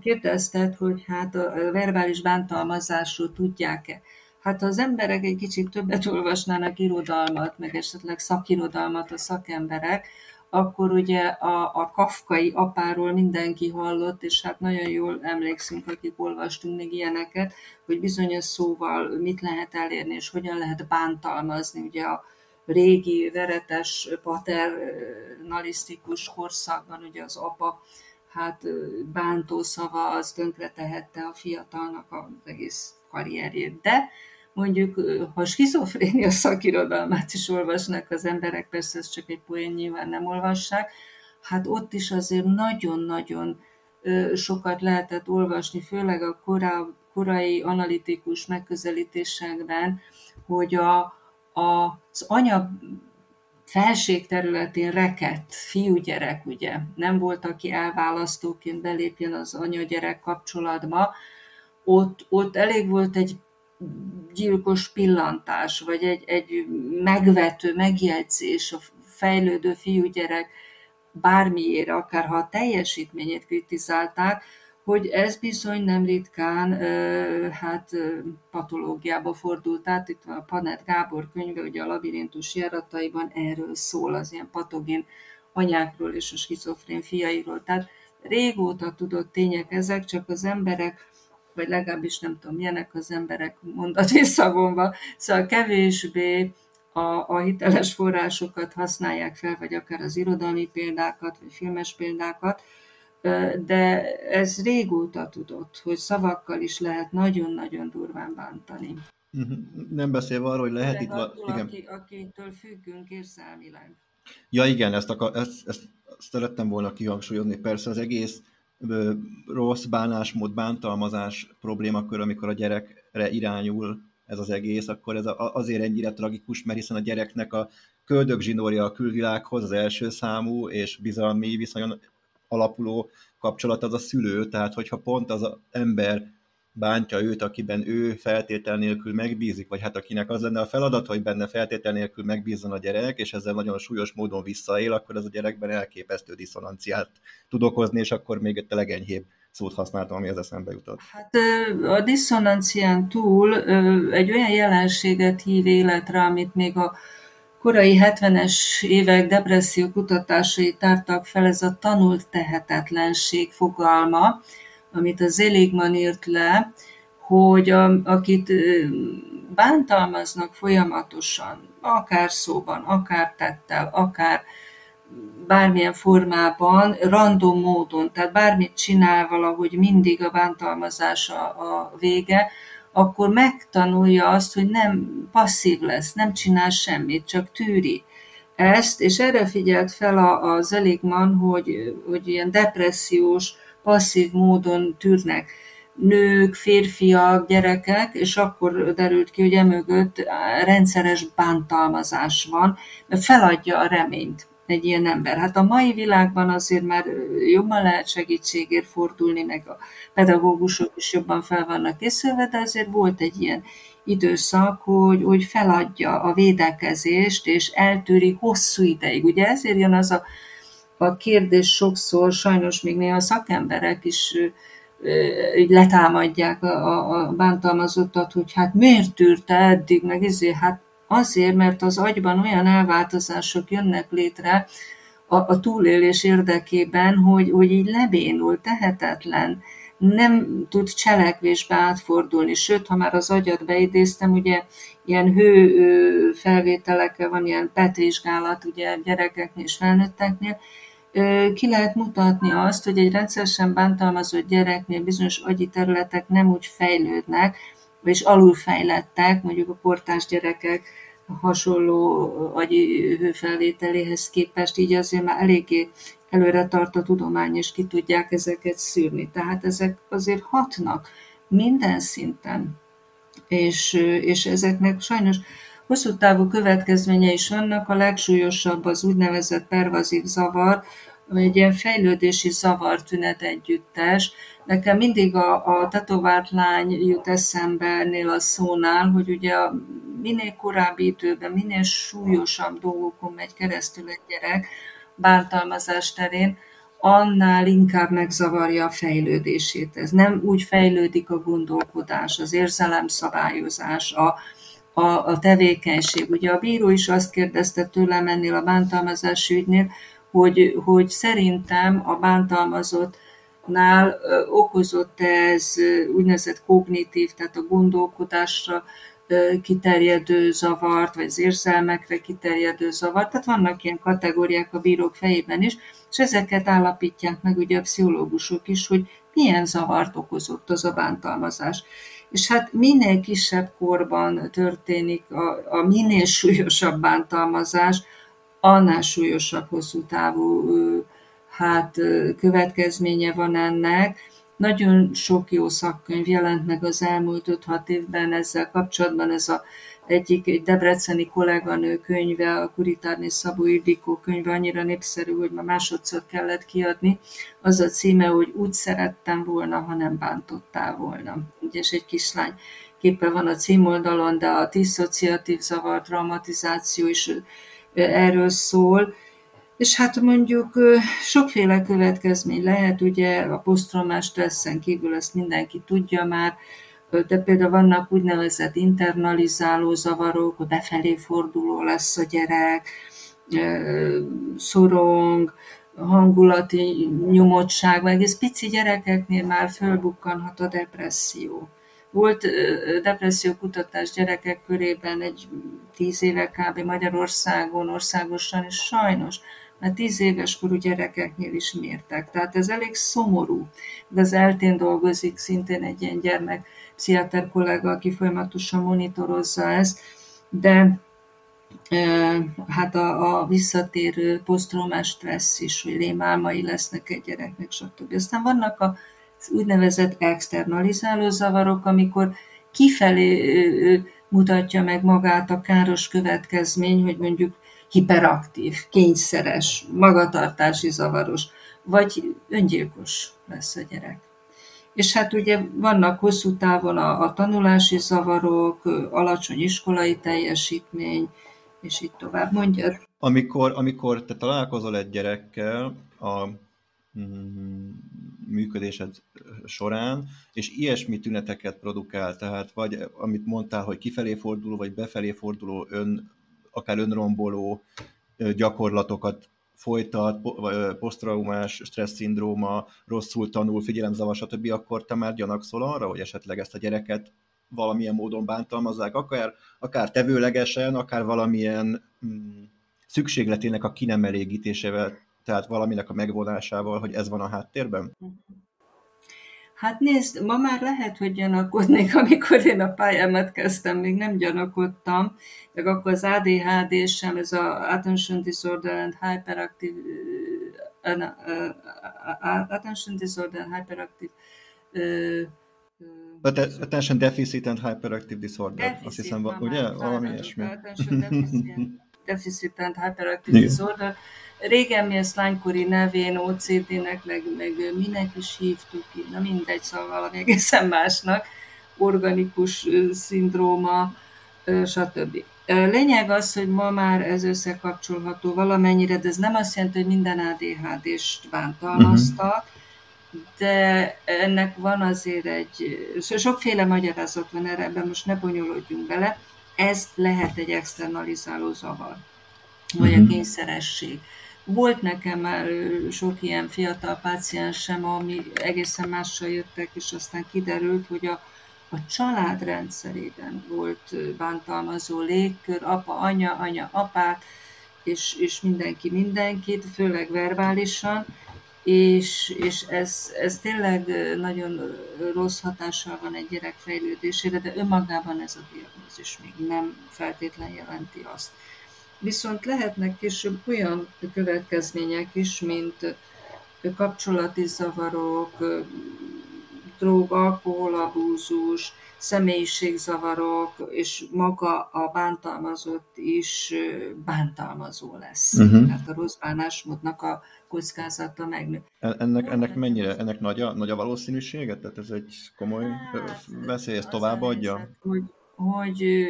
kérdezted, hogy hát a verbális bántalmazásról tudják-e. Hát az emberek egy kicsit többet olvasnának irodalmat, meg esetleg szakirodalmat a szakemberek, akkor ugye a, a kafkai apáról mindenki hallott, és hát nagyon jól emlékszünk, akik olvastunk még ilyeneket, hogy bizonyos szóval mit lehet elérni, és hogyan lehet bántalmazni. Ugye a régi, veretes, paternalisztikus korszakban ugye az apa hát bántó szava az tönkretehette a fiatalnak az egész karrierjét. De mondjuk, ha skizofrénia szakirodalmát is olvasnak az emberek, persze ez csak egy poén, nyilván nem olvassák, hát ott is azért nagyon-nagyon sokat lehetett olvasni, főleg a korá, korai analitikus megközelítésekben, hogy a, a, az anya felség területén rekett fiúgyerek, ugye, nem volt, aki elválasztóként belépjen az anya-gyerek kapcsolatba, ott, ott elég volt egy gyilkos pillantás, vagy egy, egy megvető megjegyzés a fejlődő fiúgyerek bármiére, akár ha a teljesítményét kritizálták, hogy ez bizony nem ritkán hát patológiába fordult át. Itt a Panet Gábor könyve, ugye a labirintus járataiban erről szól, az ilyen patogén anyákról és a skizofrén fiairól. Tehát régóta tudott tények ezek, csak az emberek vagy legalábbis nem tudom, milyenek az emberek mondat visszavonva, szóval kevésbé a, a hiteles forrásokat használják fel, vagy akár az irodalmi példákat, vagy filmes példákat, de ez régóta tudott, hogy szavakkal is lehet nagyon-nagyon durván bántani. Mhm. Nem beszélve arról, hogy lehet itt... Attól, igen. Aki, akitől függünk érzelmileg. Ja igen, ezt, akar, ezt, ezt szerettem volna kihangsúlyozni. Persze az egész rossz bánásmód, bántalmazás problémakör, amikor a gyerekre irányul ez az egész, akkor ez azért ennyire tragikus, mert hiszen a gyereknek a köldögzsinórja a külvilághoz az első számú, és bizalmi viszonyon alapuló kapcsolat az a szülő, tehát hogyha pont az a ember bántja őt, akiben ő feltétel nélkül megbízik, vagy hát akinek az lenne a feladat, hogy benne feltétel nélkül megbízzon a gyerek, és ezzel nagyon súlyos módon visszaél, akkor ez a gyerekben elképesztő diszonanciát tud okozni, és akkor még egy legenyhébb szót használtam, ami az eszembe jutott. Hát a diszonancián túl egy olyan jelenséget hív életre, amit még a korai 70-es évek depresszió kutatásai tártak fel, ez a tanult tehetetlenség fogalma, amit az Eligman írt le, hogy a, akit bántalmaznak folyamatosan, akár szóban, akár tettel, akár bármilyen formában, random módon, tehát bármit csinál valahogy mindig a bántalmazás a, a vége, akkor megtanulja azt, hogy nem passzív lesz, nem csinál semmit, csak tűri ezt, és erre figyelt fel az Eligman, hogy, hogy ilyen depressziós, passzív módon tűrnek nők, férfiak, gyerekek, és akkor derült ki, hogy emögött rendszeres bántalmazás van, mert feladja a reményt egy ilyen ember. Hát a mai világban azért már jobban lehet segítségért fordulni, meg a pedagógusok is jobban fel vannak készülve, de azért volt egy ilyen időszak, hogy, hogy feladja a védekezést, és eltűri hosszú ideig. Ugye ezért jön az a a kérdés sokszor sajnos még néha szakemberek is így letámadják a, a bántalmazottat, hogy hát miért tűrte eddig, meg? Ezért, hát azért, mert az agyban olyan elváltozások jönnek létre a, a túlélés érdekében, hogy, hogy így lebénul, tehetetlen, nem tud cselekvésbe átfordulni, sőt, ha már az agyat beidéztem, ugye ilyen hő felvételekkel van ilyen PET vizsgálat, ugye gyerekeknél és felnőtteknél, ki lehet mutatni azt, hogy egy rendszeresen bántalmazott gyereknél bizonyos agyi területek nem úgy fejlődnek, és alulfejlettek, mondjuk a portás gyerekek hasonló agyi hőfelvételéhez képest, így azért már eléggé előre tart a tudomány, és ki tudják ezeket szűrni. Tehát ezek azért hatnak minden szinten, és, és ezeknek sajnos hosszú távú következménye is vannak, a legsúlyosabb az úgynevezett pervazív zavar, ami egy ilyen fejlődési zavar tünet együttes. Nekem mindig a, a tetovált lány jut eszembe ennél a szónál, hogy ugye minél korábbi időben, minél súlyosabb dolgokon megy keresztül egy gyerek bántalmazás terén, annál inkább megzavarja a fejlődését. Ez nem úgy fejlődik a gondolkodás, az érzelemszabályozás, a, a, a tevékenység. Ugye a bíró is azt kérdezte tőlem ennél a bántalmazási ügynél, hogy, hogy szerintem a bántalmazottnál okozott ez úgynevezett kognitív, tehát a gondolkodásra kiterjedő zavart, vagy az érzelmekre kiterjedő zavart. Tehát vannak ilyen kategóriák a bírók fejében is, és ezeket állapítják meg ugye a pszichológusok is, hogy milyen zavart okozott az a bántalmazás. És hát minél kisebb korban történik a, a minél súlyosabb bántalmazás, annál súlyosabb hosszú távú hát, következménye van ennek, nagyon sok jó szakkönyv jelent meg az elmúlt 5-6 évben ezzel kapcsolatban. Ez a egyik egy debreceni kolléganő könyve, a Kuritárné Szabó Ildikó könyve annyira népszerű, hogy ma másodszor kellett kiadni. Az a címe, hogy úgy szerettem volna, ha nem bántottál volna. Ugye, és egy kislány képe van a címoldalon, de a diszociatív zavar, traumatizáció is erről szól. És hát mondjuk sokféle következmény lehet, ugye a posztraumás stresszen kívül ezt mindenki tudja már, de például vannak úgynevezett internalizáló zavarok, befelé forduló lesz a gyerek, szorong, hangulati nyomottság, meg ez pici gyerekeknél már fölbukkanhat a depresszió. Volt depressziókutatás gyerekek körében egy tíz éve kb. Magyarországon, országosan, és sajnos mert tíz éves korú gyerekeknél is mértek. Tehát ez elég szomorú. De az eltén dolgozik szintén egy ilyen gyermek pszichiáter kollega, aki folyamatosan monitorozza ezt, de hát a, a visszatérő posztraumás stressz is, hogy rémálmai lesznek egy gyereknek, stb. Aztán vannak a úgynevezett externalizáló zavarok, amikor kifelé mutatja meg magát a káros következmény, hogy mondjuk hiperaktív, kényszeres, magatartási zavaros, vagy öngyilkos lesz a gyerek. És hát ugye vannak hosszú távon a, a tanulási zavarok, alacsony iskolai teljesítmény, és így tovább mondja. Amikor, amikor te találkozol egy gyerekkel a mm, működésed során, és ilyesmi tüneteket produkál, tehát vagy amit mondtál, hogy kifelé forduló, vagy befelé forduló ön, akár önromboló gyakorlatokat folytat, posztraumás stressz-szindróma, rosszul tanul, figyelemzavar, stb., akkor te már gyanakszol arra, hogy esetleg ezt a gyereket valamilyen módon bántalmazzák, akár, akár tevőlegesen, akár valamilyen mm, szükségletének a kinemelégítésével, tehát valaminek a megvonásával, hogy ez van a háttérben? Hát nézd, ma már lehet, hogy gyanakodnék, amikor én a pályámat kezdtem, még nem gyanakodtam, meg akkor az ADHD sem, ez a Attention Disorder and Hyperactive uh, uh, Attention Disorder and Hyperactive Attention Deficit and Hyperactive Disorder, deficit, azt hiszem, ugye? Valami ilyesmi. Attention Deficit, and Hyperactive. Disorder Régen mi ezt lánykori nevén OCD-nek, meg, meg minek is hívtuk, na mindegy, szóval valami egészen másnak, organikus szindróma, stb. Lényeg az, hogy ma már ez összekapcsolható valamennyire, de ez nem azt jelenti, hogy minden ADHD-st bántalmaztak, uh-huh. de ennek van azért egy, sokféle magyarázat van erre, ebben most ne bonyolódjunk bele, ez lehet egy externalizáló zavar, vagy a kényszeresség. Volt nekem már sok ilyen fiatal páciensem, ami egészen mással jöttek, és aztán kiderült, hogy a, a család rendszerében volt bántalmazó légkör, apa, anya, anya, apát, és, és mindenki mindenkit, főleg verbálisan, és, és ez, ez tényleg nagyon rossz hatással van egy gyerek fejlődésére, de önmagában ez a diagnózis még nem feltétlen jelenti azt. Viszont lehetnek később olyan következmények is, mint kapcsolati zavarok, drog, alkoholabúzus, személyiségzavarok, és maga a bántalmazott is bántalmazó lesz. Uh-huh. Tehát a rossz bánásmódnak a kockázata megnő. E, ennek, ennek mennyire, ennek nagy a, nagy a valószínűsége? Tehát ez egy komoly hát, veszély, ezt továbbadja? Hogy hogy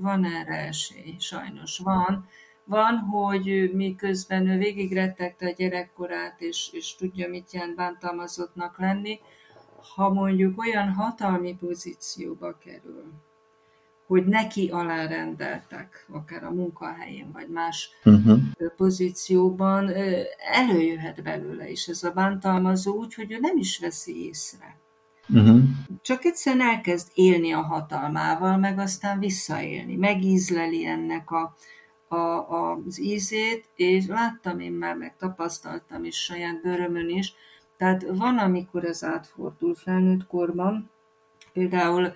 van erre esély, sajnos van. Van, hogy miközben ő végig rettegte a gyerekkorát, és, és tudja, mit jelent bántalmazottnak lenni, ha mondjuk olyan hatalmi pozícióba kerül, hogy neki alárendeltek, akár a munkahelyén, vagy más uh-huh. pozícióban, előjöhet belőle is ez a bántalmazó, úgyhogy ő nem is veszi észre. Uh-huh. Csak egyszerűen elkezd élni a hatalmával, meg aztán visszaélni. Megízleli ennek a, a, a, az ízét, és láttam én már, meg tapasztaltam is saját bőrömön is. Tehát van, amikor ez átfordul felnőtt korban. Például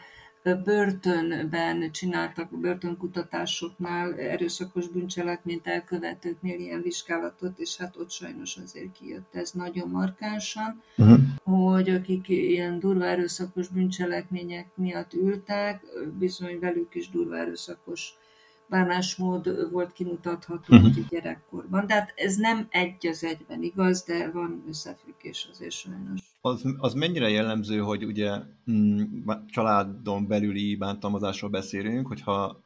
börtönben csináltak börtönkutatásoknál erőszakos bűncselekményt elkövetőknél ilyen vizsgálatot, és hát ott sajnos azért kijött ez nagyon markánsan, uh-huh. hogy akik ilyen durva erőszakos bűncselekmények miatt ültek, bizony velük is durva erőszakos bánásmód volt kimutatható uh-huh. gyerekkorban. De hát ez nem egy az egyben igaz, de van összefüggés azért sajnos. Az, az mennyire jellemző, hogy ugye mm, családon belüli bántalmazásról beszélünk, hogyha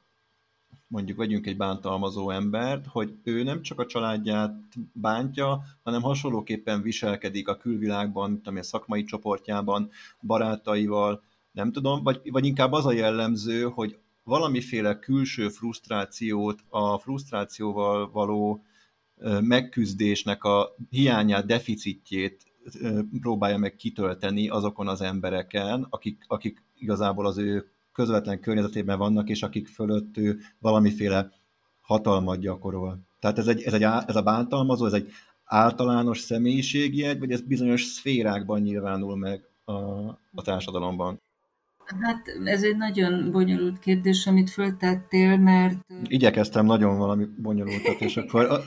mondjuk vegyünk egy bántalmazó embert, hogy ő nem csak a családját bántja, hanem hasonlóképpen viselkedik a külvilágban, a szakmai csoportjában, barátaival, nem tudom, vagy, vagy inkább az a jellemző, hogy valamiféle külső frusztrációt, a frusztrációval való megküzdésnek a hiányát, deficitjét próbálja meg kitölteni azokon az embereken, akik, akik igazából az ő közvetlen környezetében vannak, és akik fölött ő valamiféle hatalmat gyakorol. Tehát ez, egy, ez, egy, ez a bántalmazó, ez egy általános személyiségjegy, vagy ez bizonyos szférákban nyilvánul meg a, a társadalomban? Hát ez egy nagyon bonyolult kérdés, amit föltettél, mert... Igyekeztem nagyon valami bonyolultat, és akkor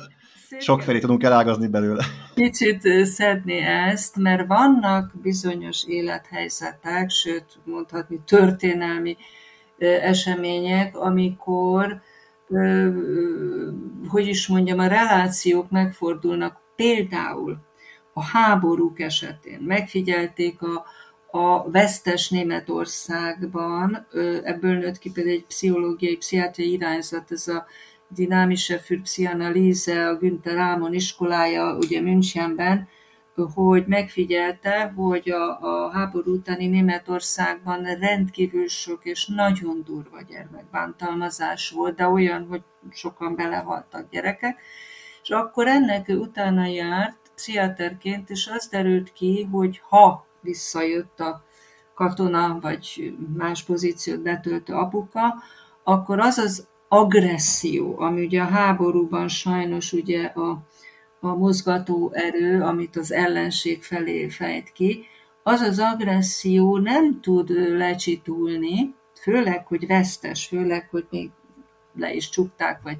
sokfelé tudunk elágazni belőle. Kicsit szedni ezt, mert vannak bizonyos élethelyzetek, sőt mondhatni történelmi események, amikor, hogy is mondjam, a relációk megfordulnak például a háborúk esetén. Megfigyelték a, a vesztes Németországban, ebből nőtt ki például egy pszichológiai, pszichiátriai irányzat, ez a Dynamische für Psychanalyse, a Günther Rámon iskolája, ugye Münchenben, hogy megfigyelte, hogy a, a háború utáni Németországban rendkívül sok és nagyon durva gyermekbántalmazás volt, de olyan, hogy sokan belehaltak gyerekek, és akkor ennek utána járt pszichiáterként, és az derült ki, hogy ha visszajött a katona, vagy más pozíciót betöltő apuka, akkor az az agresszió, ami ugye a háborúban sajnos ugye a, a mozgató erő, amit az ellenség felé fejt ki, az az agresszió nem tud lecsitulni, főleg, hogy vesztes, főleg, hogy még le is csukták, vagy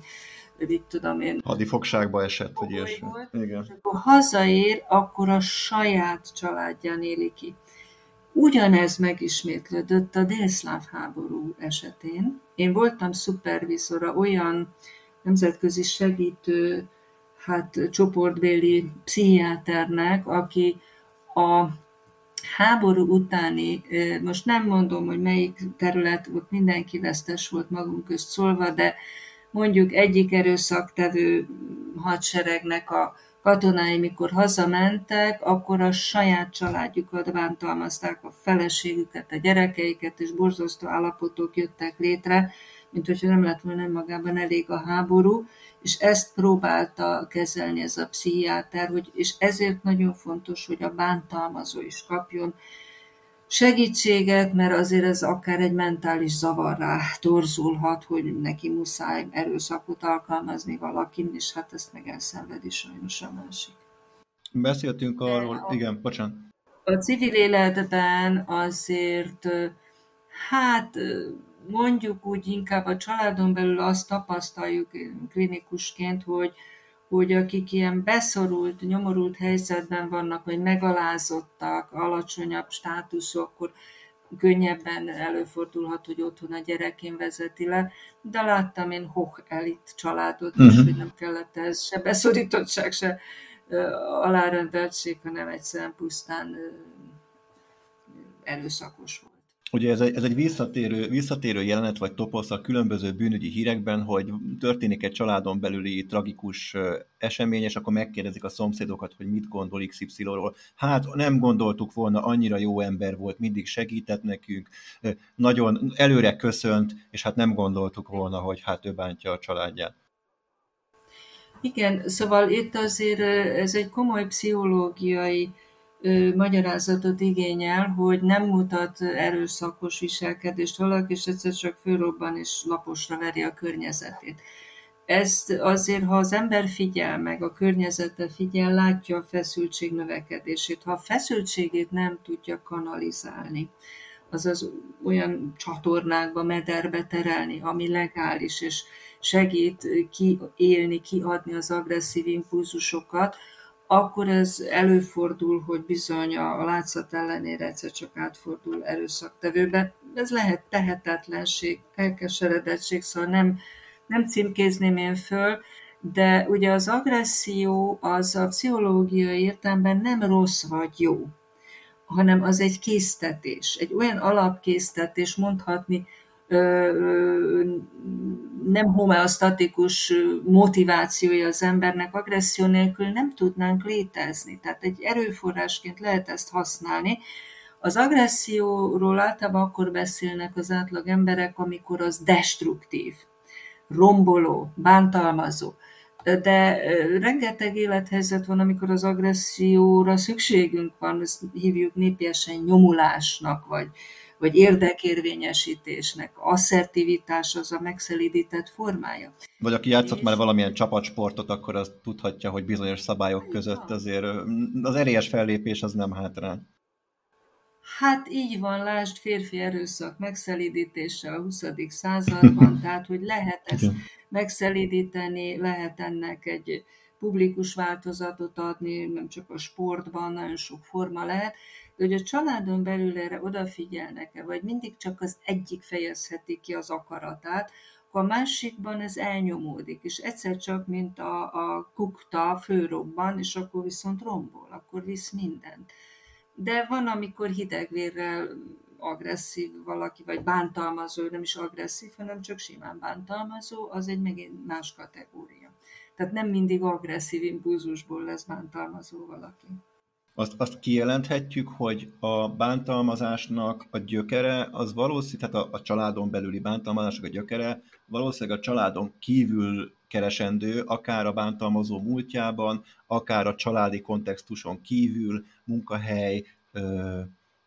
mit tudom én. Hadifogságba esett, hogy ilyesmi. Igen. Ha hazaér, akkor a saját családján éli ki. Ugyanez megismétlődött a délszláv háború esetén. Én voltam szupervizora olyan nemzetközi segítő, hát csoportbéli pszichiáternek, aki a háború utáni, most nem mondom, hogy melyik terület, ott mindenki vesztes volt magunk közt szólva, de mondjuk egyik erőszaktevő hadseregnek a katonái, mikor hazamentek, akkor a saját családjukat bántalmazták, a feleségüket, a gyerekeiket, és borzasztó állapotok jöttek létre, mint hogyha nem lett volna magában elég a háború, és ezt próbálta kezelni ez a pszichiáter, hogy, és ezért nagyon fontos, hogy a bántalmazó is kapjon segítséget, mert azért ez akár egy mentális zavarrá torzulhat, hogy neki muszáj erőszakot alkalmazni valakin, és hát ezt meg elszenvedi sajnos a másik. Beszéltünk arról, a, igen, bocsánat. A civil életben azért, hát mondjuk úgy inkább a családon belül azt tapasztaljuk klinikusként, hogy hogy akik ilyen beszorult, nyomorult helyzetben vannak, vagy megalázottak, alacsonyabb státuszok, akkor könnyebben előfordulhat, hogy otthon a gyerekén vezeti le, de láttam én hoch elit családot uh-huh. is, mhm. hogy nem kellett ez se beszorítottság, se alárendeltség, hanem egyszerűen pusztán erőszakos volt. Ugye ez egy, ez egy visszatérő, visszatérő jelenet vagy toposz a különböző bűnügyi hírekben, hogy történik egy családon belüli tragikus esemény, és akkor megkérdezik a szomszédokat, hogy mit gondol XY-ról. Hát nem gondoltuk volna, annyira jó ember volt, mindig segített nekünk, nagyon előre köszönt, és hát nem gondoltuk volna, hogy hát ő bántja a családját. Igen, szóval itt azért ez egy komoly pszichológiai magyarázatot igényel, hogy nem mutat erőszakos viselkedést valaki, és egyszer csak fölrobban és laposra veri a környezetét. Ezt azért, ha az ember figyel meg, a környezete figyel, látja a feszültség növekedését. Ha a feszültségét nem tudja kanalizálni, azaz olyan csatornákba, mederbe terelni, ami legális, és segít kiélni, kiadni az agresszív impulzusokat, akkor ez előfordul, hogy bizony a látszat ellenére egyszer csak átfordul erőszaktevőbe. Ez lehet tehetetlenség, elkeseredettség, szóval nem, nem címkézném én föl, de ugye az agresszió az a pszichológiai értelemben nem rossz vagy jó, hanem az egy késztetés, egy olyan alapkésztetés mondhatni, nem homeosztatikus motivációja az embernek, agresszió nélkül nem tudnánk létezni. Tehát egy erőforrásként lehet ezt használni. Az agresszióról általában akkor beszélnek az átlag emberek, amikor az destruktív, romboló, bántalmazó. De rengeteg élethelyzet van, amikor az agresszióra szükségünk van, ezt hívjuk népiesen nyomulásnak, vagy, vagy érdekérvényesítésnek. Asszertivitás az a megszelidített formája. Vagy aki játszott már valamilyen csapatsportot, akkor az tudhatja, hogy bizonyos szabályok között azért az erélyes fellépés az nem hátrán. Hát így van, lásd férfi erőszak megszelidítése a 20. században, tehát hogy lehet ezt megszelidíteni, lehet ennek egy publikus változatot adni, nem csak a sportban, nagyon sok forma lehet, de hogy a családon belül erre odafigyelnek-e, vagy mindig csak az egyik fejezheti ki az akaratát, akkor a másikban ez elnyomódik, és egyszer csak, mint a, a kukta főrobban, és akkor viszont rombol, akkor visz mindent. De van, amikor hidegvérrel agresszív valaki, vagy bántalmazó, nem is agresszív, hanem csak simán bántalmazó, az egy megint más kategória. Tehát nem mindig agresszív impulzusból lesz bántalmazó valaki azt, azt kijelenthetjük, hogy a bántalmazásnak a gyökere, az valószínű, tehát a, a családon belüli bántalmazásnak a gyökere, valószínűleg a családon kívül keresendő, akár a bántalmazó múltjában, akár a családi kontextuson kívül, munkahely,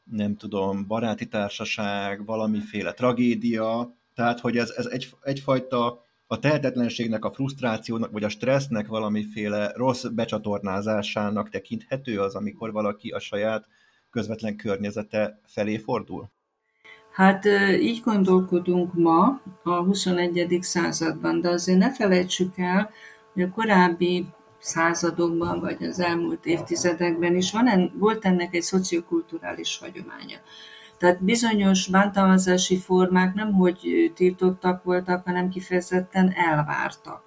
nem tudom, baráti társaság, valamiféle tragédia, tehát hogy ez, ez egy, egyfajta a tehetetlenségnek, a frusztrációnak, vagy a stressznek valamiféle rossz becsatornázásának tekinthető az, amikor valaki a saját közvetlen környezete felé fordul? Hát így gondolkodunk ma a 21. században, de azért ne felejtsük el, hogy a korábbi századokban, vagy az elmúlt évtizedekben is van, en, volt ennek egy szociokulturális hagyománya. Tehát bizonyos bántalmazási formák nem hogy tiltottak voltak, hanem kifejezetten elvártak.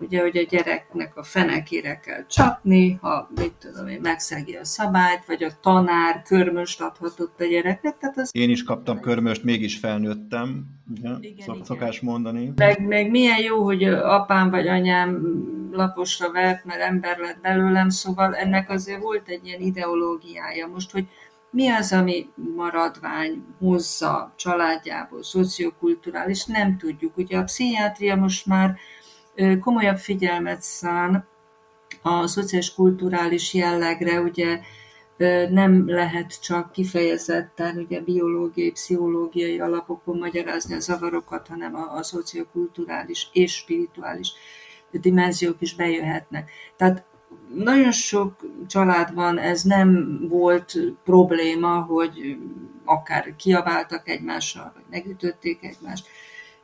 Ugye, hogy a gyereknek a fenekére kell csapni, ha mit tudom én, megszegi a szabályt, vagy a tanár körmöst adhatott a gyereknek. Tehát az... Én is kaptam körmöst, mégis felnőttem, ugye? Igen, Szok, igen. szokás mondani. Meg, meg milyen jó, hogy apám vagy anyám laposra vert, mert ember lett belőlem, szóval ennek azért volt egy ilyen ideológiája. Most, hogy mi az, ami maradvány hozza családjából, szociokulturális, nem tudjuk. Ugye a pszichiátria most már komolyabb figyelmet szán a szociális kulturális jellegre, ugye nem lehet csak kifejezetten ugye biológiai, pszichológiai alapokon magyarázni a zavarokat, hanem a, a szociokulturális és spirituális dimenziók is bejöhetnek. Tehát nagyon sok családban ez nem volt probléma, hogy akár kiabáltak egymással, vagy megütötték egymást.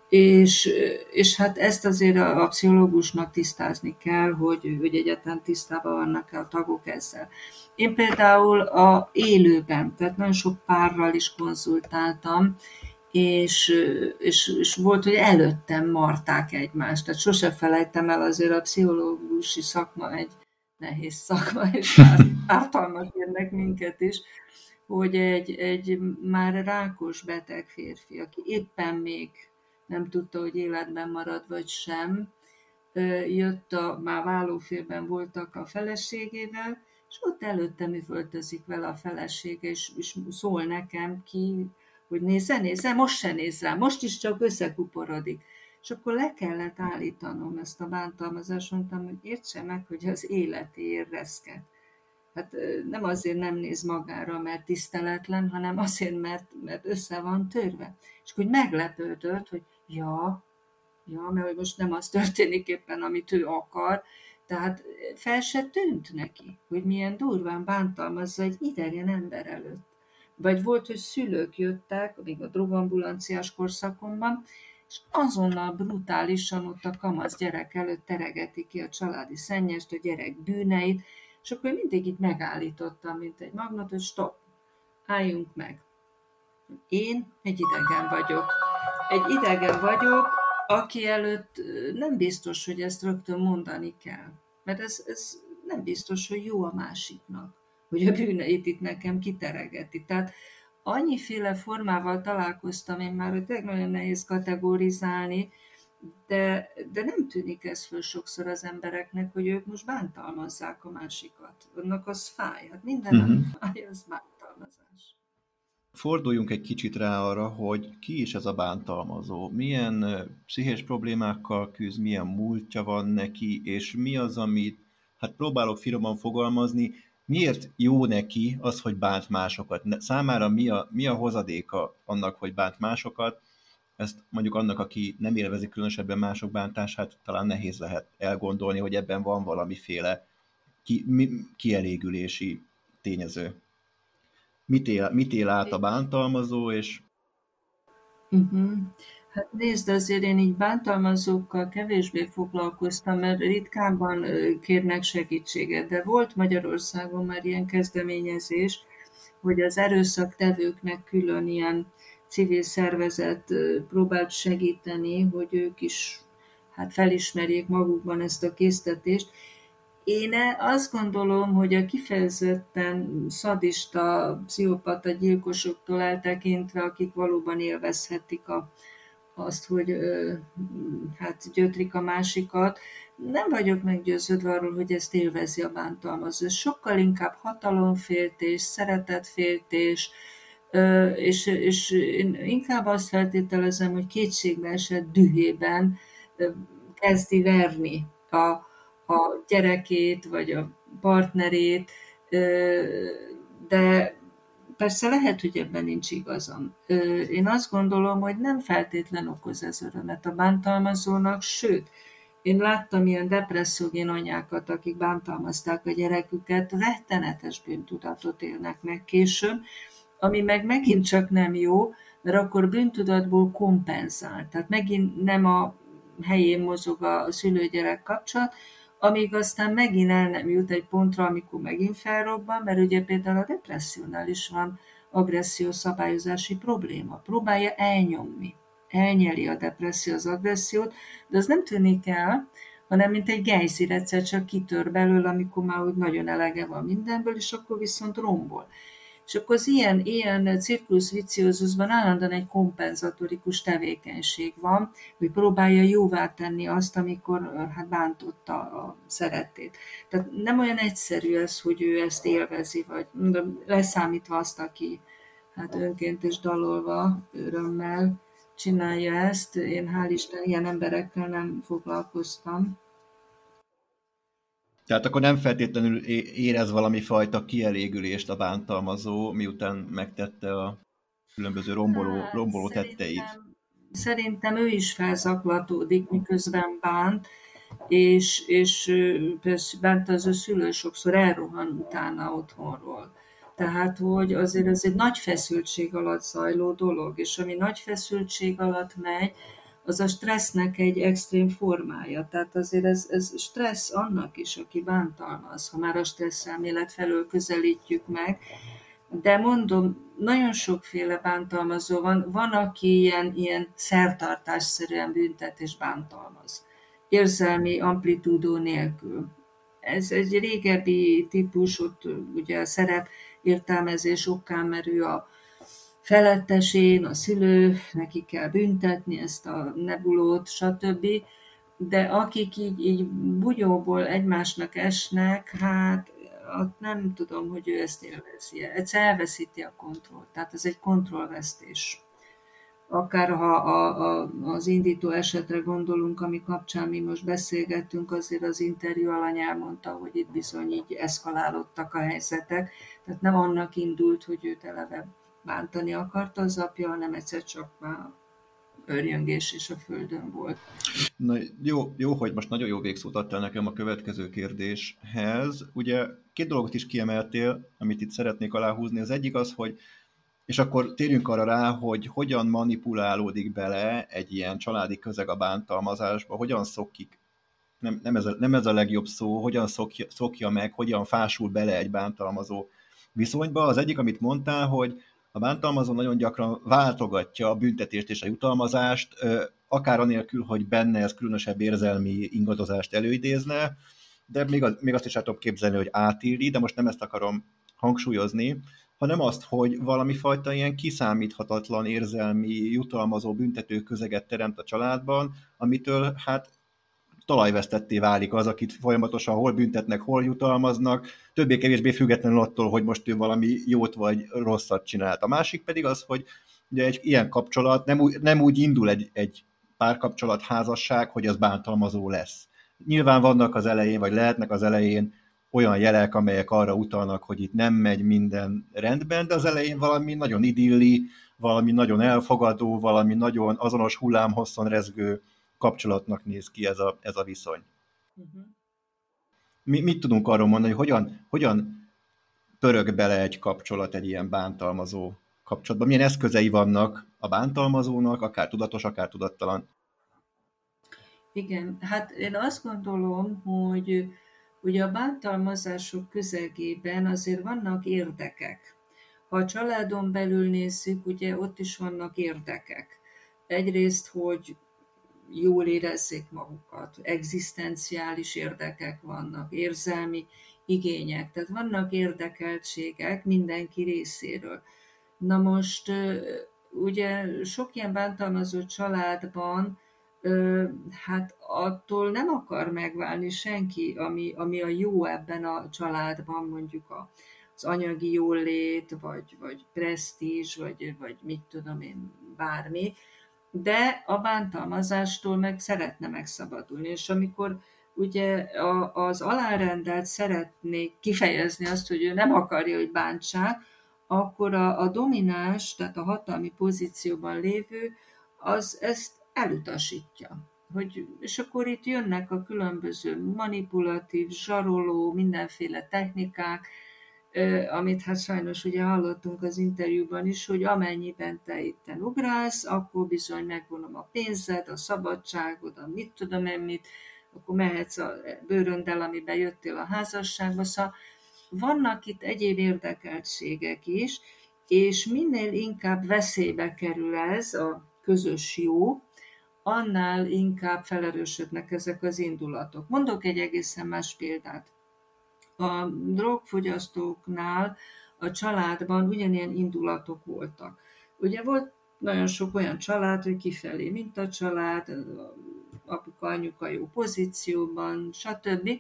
És, és hát ezt azért a, pszichológusnak tisztázni kell, hogy, hogy egyáltalán tisztában vannak a tagok ezzel. Én például a élőben, tehát nagyon sok párral is konzultáltam, és, és, és volt, hogy előttem marták egymást. Tehát sose felejtem el azért a pszichológusi szakma egy nehéz szakma, és ártalmak érnek minket is, hogy egy, egy már rákos beteg férfi, aki éppen még nem tudta, hogy életben marad vagy sem, jött a, már vállófélben voltak a feleségével, és ott előttem üvöltözik vele a felesége, és, és szól nekem ki, hogy nézze, nézze, most se nézze, most is csak összekuporodik. És akkor le kellett állítanom ezt a bántalmazást, mondtam, hogy értse meg, hogy az életéért reszket. Hát nem azért nem néz magára, mert tiszteletlen, hanem azért, mert, mert össze van törve. És akkor meglepődött, hogy ja, ja, mert most nem az történik éppen, amit ő akar, tehát fel se tűnt neki, hogy milyen durván bántalmazza egy idegen ember előtt. Vagy volt, hogy szülők jöttek, még a drogambulanciás korszakomban, és azonnal brutálisan ott a kamasz gyerek előtt teregeti ki a családi szennyest, a gyerek bűneit, és akkor mindig itt megállítottam, mint egy magnat, hogy stop, álljunk meg. Én egy idegen vagyok. Egy idegen vagyok, aki előtt nem biztos, hogy ezt rögtön mondani kell. Mert ez, ez nem biztos, hogy jó a másiknak, hogy a bűneit itt nekem kiteregeti. Tehát annyiféle formával találkoztam én már, hogy tényleg nagyon nehéz kategorizálni, de, de nem tűnik ez föl sokszor az embereknek, hogy ők most bántalmazzák a másikat. Annak az fáj. Hát minden, uh-huh. fáj, az bántalmazás. Forduljunk egy kicsit rá arra, hogy ki is ez a bántalmazó, milyen pszichés problémákkal küzd, milyen múltja van neki, és mi az, amit, hát próbálok finoman fogalmazni, miért jó neki az, hogy bánt másokat? Számára mi a, mi a hozadéka annak, hogy bánt másokat? Ezt mondjuk annak, aki nem élvezi különösebben mások bántását, talán nehéz lehet elgondolni, hogy ebben van valamiféle ki, mi, kielégülési tényező. Mit él, mit él át a bántalmazó, és... Uh-huh. Hát nézd, azért én így bántalmazókkal kevésbé foglalkoztam, mert ritkában kérnek segítséget, de volt Magyarországon már ilyen kezdeményezés, hogy az erőszaktevőknek külön ilyen civil szervezet próbált segíteni, hogy ők is hát felismerjék magukban ezt a késztetést. Én azt gondolom, hogy a kifejezetten szadista, pszichopata gyilkosoktól eltekintve, akik valóban élvezhetik a azt, hogy hát gyötrik a másikat. Nem vagyok meggyőződve arról, hogy ezt élvezi a bántalmazó. Sokkal inkább hatalomféltés, szeretetféltés, és, és én inkább azt feltételezem, hogy kétségbe esett dühében kezdi verni a, a gyerekét, vagy a partnerét, de Persze lehet, hogy ebben nincs igazam. Én azt gondolom, hogy nem feltétlen okoz ez örömet a bántalmazónak, sőt, én láttam ilyen depresszogén anyákat, akik bántalmazták a gyereküket, rettenetes bűntudatot élnek meg később, ami meg megint csak nem jó, mert akkor bűntudatból kompenzál. Tehát megint nem a helyén mozog a szülő-gyerek kapcsolat, amíg aztán megint el nem jut egy pontra, amikor megint felrobban, mert ugye például a depressziónál is van agresszió szabályozási probléma. Próbálja elnyomni. Elnyeli a depresszió az agressziót, de az nem tűnik el, hanem mint egy gejzir egyszer csak kitör belőle, amikor már úgy nagyon elege van mindenből, és akkor viszont rombol. És akkor az ilyen, ilyen cirkusz viciózusban állandóan egy kompenzatorikus tevékenység van, hogy próbálja jóvá tenni azt, amikor hát bántotta a szeretét. Tehát nem olyan egyszerű ez, hogy ő ezt élvezi, vagy leszámítva azt, aki hát önként és dalolva örömmel csinálja ezt. Én hál' Isten ilyen emberekkel nem foglalkoztam. Tehát akkor nem feltétlenül érez valami fajta kielégülést a bántalmazó, miután megtette a különböző romboló, hát, romboló szerintem, tetteit. Szerintem ő is felzaklatódik, miközben bánt, és, és persze bánt az ő szülő sokszor elrohan utána otthonról. Tehát, hogy azért ez egy nagy feszültség alatt zajló dolog, és ami nagy feszültség alatt megy, az a stressznek egy extrém formája. Tehát azért ez, ez stressz annak is, aki bántalmaz, ha már a stressz elmélet felől közelítjük meg. De mondom, nagyon sokféle bántalmazó van. Van, aki ilyen, ilyen szertartásszerűen büntet és bántalmaz. Érzelmi amplitúdó nélkül. Ez egy régebbi típus, ott ugye a szerep értelmezés okán merül a, felettesén, a szülő, neki kell büntetni ezt a nebulót, stb. De akik így, így bugyóból egymásnak esnek, hát ott nem tudom, hogy ő ezt élvezi. Egyszer elveszíti a kontrollt, tehát ez egy kontrollvesztés. Akár ha a, a, az indító esetre gondolunk, ami kapcsán mi most beszélgettünk, azért az interjú alany elmondta, hogy itt bizony így eszkalálódtak a helyzetek, tehát nem annak indult, hogy őt eleve bántani akarta az apja, hanem egyszer csak már örjöngés is a földön volt. Na, jó, jó, hogy most nagyon jó végszót adtál nekem a következő kérdéshez. Ugye két dolgot is kiemeltél, amit itt szeretnék aláhúzni. Az egyik az, hogy És akkor térjünk arra rá, hogy hogyan manipulálódik bele egy ilyen családi közeg a bántalmazásba, hogyan szokik, nem, nem, ez, a, nem ez a legjobb szó, hogyan szokja, szokja meg, hogyan fásul bele egy bántalmazó viszonyba. Az egyik, amit mondtál, hogy a bántalmazó nagyon gyakran váltogatja a büntetést és a jutalmazást, akár anélkül, hogy benne ez különösebb érzelmi ingadozást előidézne, de még, az, még azt is el tudom képzelni, hogy átíri, de most nem ezt akarom hangsúlyozni, hanem azt, hogy valami fajta ilyen kiszámíthatatlan érzelmi, jutalmazó, büntető közeget teremt a családban, amitől hát talajvesztetté válik az, akit folyamatosan hol büntetnek, hol jutalmaznak, többé-kevésbé függetlenül attól, hogy most ő valami jót vagy rosszat csinált. A másik pedig az, hogy ugye egy ilyen kapcsolat nem úgy, nem úgy indul egy, egy párkapcsolat, házasság, hogy az bántalmazó lesz. Nyilván vannak az elején, vagy lehetnek az elején olyan jelek, amelyek arra utalnak, hogy itt nem megy minden rendben, de az elején valami nagyon idilli, valami nagyon elfogadó, valami nagyon azonos hullámhosszon rezgő kapcsolatnak néz ki ez a, ez a viszony. Uh-huh. Mi, mit tudunk arról mondani, hogy hogyan, hogyan pörög bele egy kapcsolat egy ilyen bántalmazó kapcsolatban? Milyen eszközei vannak a bántalmazónak, akár tudatos, akár tudattalan? Igen, hát én azt gondolom, hogy ugye a bántalmazások közegében azért vannak érdekek. Ha a családon belül nézzük, ugye ott is vannak érdekek. Egyrészt, hogy jól érezzék magukat, egzisztenciális érdekek vannak, érzelmi igények, tehát vannak érdekeltségek mindenki részéről. Na most ugye sok ilyen bántalmazott családban hát attól nem akar megválni senki, ami, ami a jó ebben a családban, mondjuk a, az anyagi jólét, vagy, vagy presztízs, vagy, vagy mit tudom én, bármi, de a bántalmazástól meg szeretne megszabadulni. És amikor ugye az alárendelt szeretné kifejezni azt, hogy ő nem akarja, hogy bántsák, akkor a, a domináns, tehát a hatalmi pozícióban lévő, az ezt elutasítja. Hogy, és akkor itt jönnek a különböző manipulatív, zsaroló, mindenféle technikák, amit hát sajnos ugye hallottunk az interjúban is, hogy amennyiben te itten ugrálsz, akkor bizony megvonom a pénzed, a szabadságod, a mit tudom én mit, akkor mehetsz a bőröndel, amiben jöttél a házasságba. Szóval vannak itt egyéb érdekeltségek is, és minél inkább veszélybe kerül ez a közös jó, annál inkább felerősödnek ezek az indulatok. Mondok egy egészen más példát a drogfogyasztóknál a családban ugyanilyen indulatok voltak. Ugye volt nagyon sok olyan család, hogy kifelé, mint a család, apuka, anyuka jó pozícióban, stb.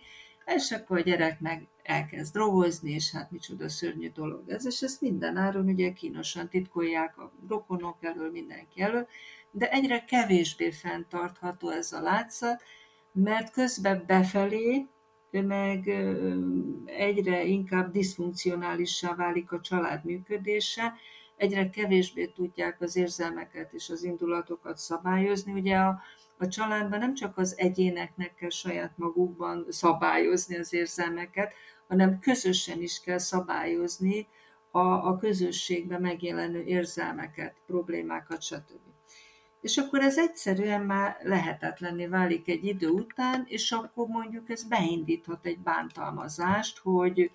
És akkor a gyerek meg elkezd drogozni, és hát micsoda szörnyű dolog ez, és ezt minden áron ugye kínosan titkolják a rokonok elől, mindenki elől, de egyre kevésbé fenntartható ez a látszat, mert közben befelé meg egyre inkább diszfunkcionálissá válik a család működése, egyre kevésbé tudják az érzelmeket és az indulatokat szabályozni. Ugye a, a családban nem csak az egyéneknek kell saját magukban szabályozni az érzelmeket, hanem közösen is kell szabályozni a, a közösségben megjelenő érzelmeket, problémákat, stb és akkor ez egyszerűen már lehetetlenné válik egy idő után, és akkor mondjuk ez beindíthat egy bántalmazást, hogy,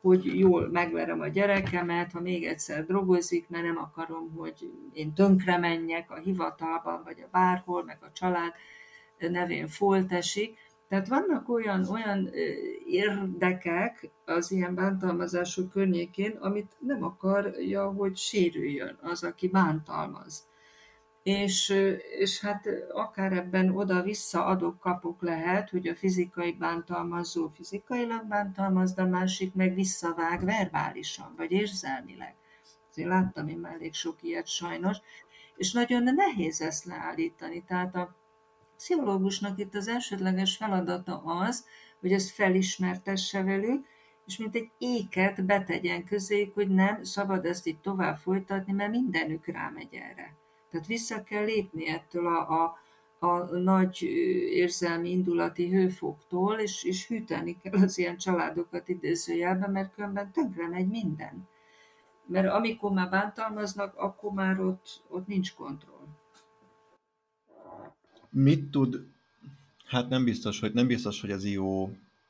hogy jól megverem a gyerekemet, ha még egyszer drogozik, mert nem akarom, hogy én tönkre menjek a hivatalban, vagy a bárhol, meg a család nevén foltesik. Tehát vannak olyan, olyan érdekek az ilyen bántalmazások környékén, amit nem akarja, hogy sérüljön az, aki bántalmaz és, és hát akár ebben oda-vissza adok-kapok lehet, hogy a fizikai bántalmazó fizikailag bántalmaz, de a másik meg visszavág verbálisan, vagy érzelmileg. Azért láttam én már elég sok ilyet sajnos, és nagyon nehéz ezt leállítani. Tehát a pszichológusnak itt az elsődleges feladata az, hogy ezt felismertesse velük, és mint egy éket betegyen közéjük, hogy nem szabad ezt itt tovább folytatni, mert mindenük rámegy erre. Tehát vissza kell lépni ettől a, a, a nagy érzelmi indulati hőfoktól, és, és hűteni kell az ilyen családokat idézőjelben, mert különben tönkre megy minden. mert amikor már bántalmaznak, akkor már ott, ott nincs kontroll. Mit tud, hát nem biztos, hogy, nem biztos, hogy ez jó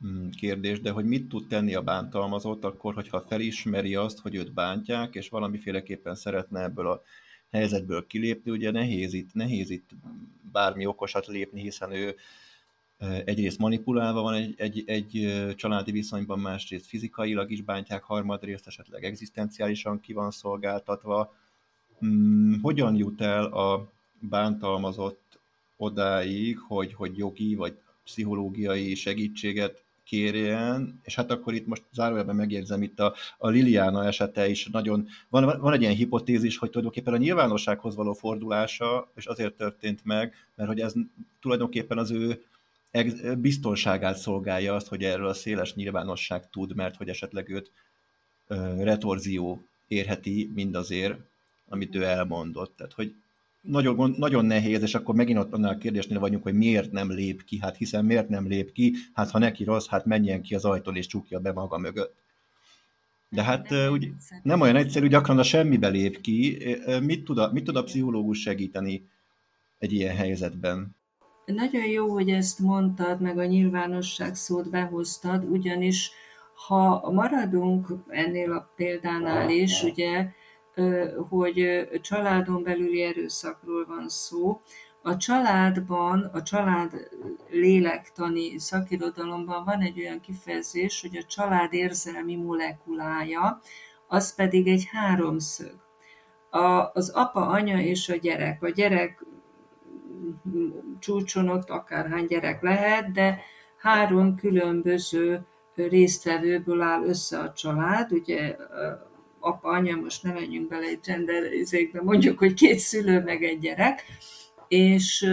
mm, kérdés, de hogy mit tud tenni a bántalmazott akkor, hogyha felismeri azt, hogy őt bántják, és valamiféleképpen szeretne ebből a helyzetből kilépni, ugye nehéz itt, nehéz itt bármi okosat lépni, hiszen ő egyrészt manipulálva van egy, egy, egy családi viszonyban, másrészt fizikailag is bántják, harmadrészt esetleg egzisztenciálisan ki van szolgáltatva. Hmm, hogyan jut el a bántalmazott odáig, hogy, hogy jogi vagy pszichológiai segítséget kérjen, és hát akkor itt most zárójelben megjegyzem, itt a, a Liliana esete is nagyon, van, van egy ilyen hipotézis, hogy tulajdonképpen a nyilvánossághoz való fordulása, és azért történt meg, mert hogy ez tulajdonképpen az ő biztonságát szolgálja azt, hogy erről a széles nyilvánosság tud, mert hogy esetleg őt retorzió érheti mindazért, amit ő elmondott. Tehát, hogy nagyon, nagyon nehéz, és akkor megint ott annál a kérdésnél vagyunk, hogy miért nem lép ki, hát hiszen miért nem lép ki, hát ha neki rossz, hát menjen ki az ajtól és csukja be maga mögött. De hát nem, úgy, nem olyan egyszerű, gyakran a semmibe lép ki. Mit tud a, mit tud a pszichológus segíteni egy ilyen helyzetben? Nagyon jó, hogy ezt mondtad, meg a nyilvánosság szót behoztad, ugyanis ha maradunk ennél a példánál is, ugye, hogy családon belüli erőszakról van szó, a családban, a család lélektani szakirodalomban van egy olyan kifejezés, hogy a család érzelmi molekulája, az pedig egy háromszög. A, az apa, anya és a gyerek. A gyerek csúcson ott akárhány gyerek lehet, de három különböző résztvevőből áll össze a család, ugye apa, anya, most ne menjünk bele egy genderizékbe, mondjuk, hogy két szülő meg egy gyerek, és,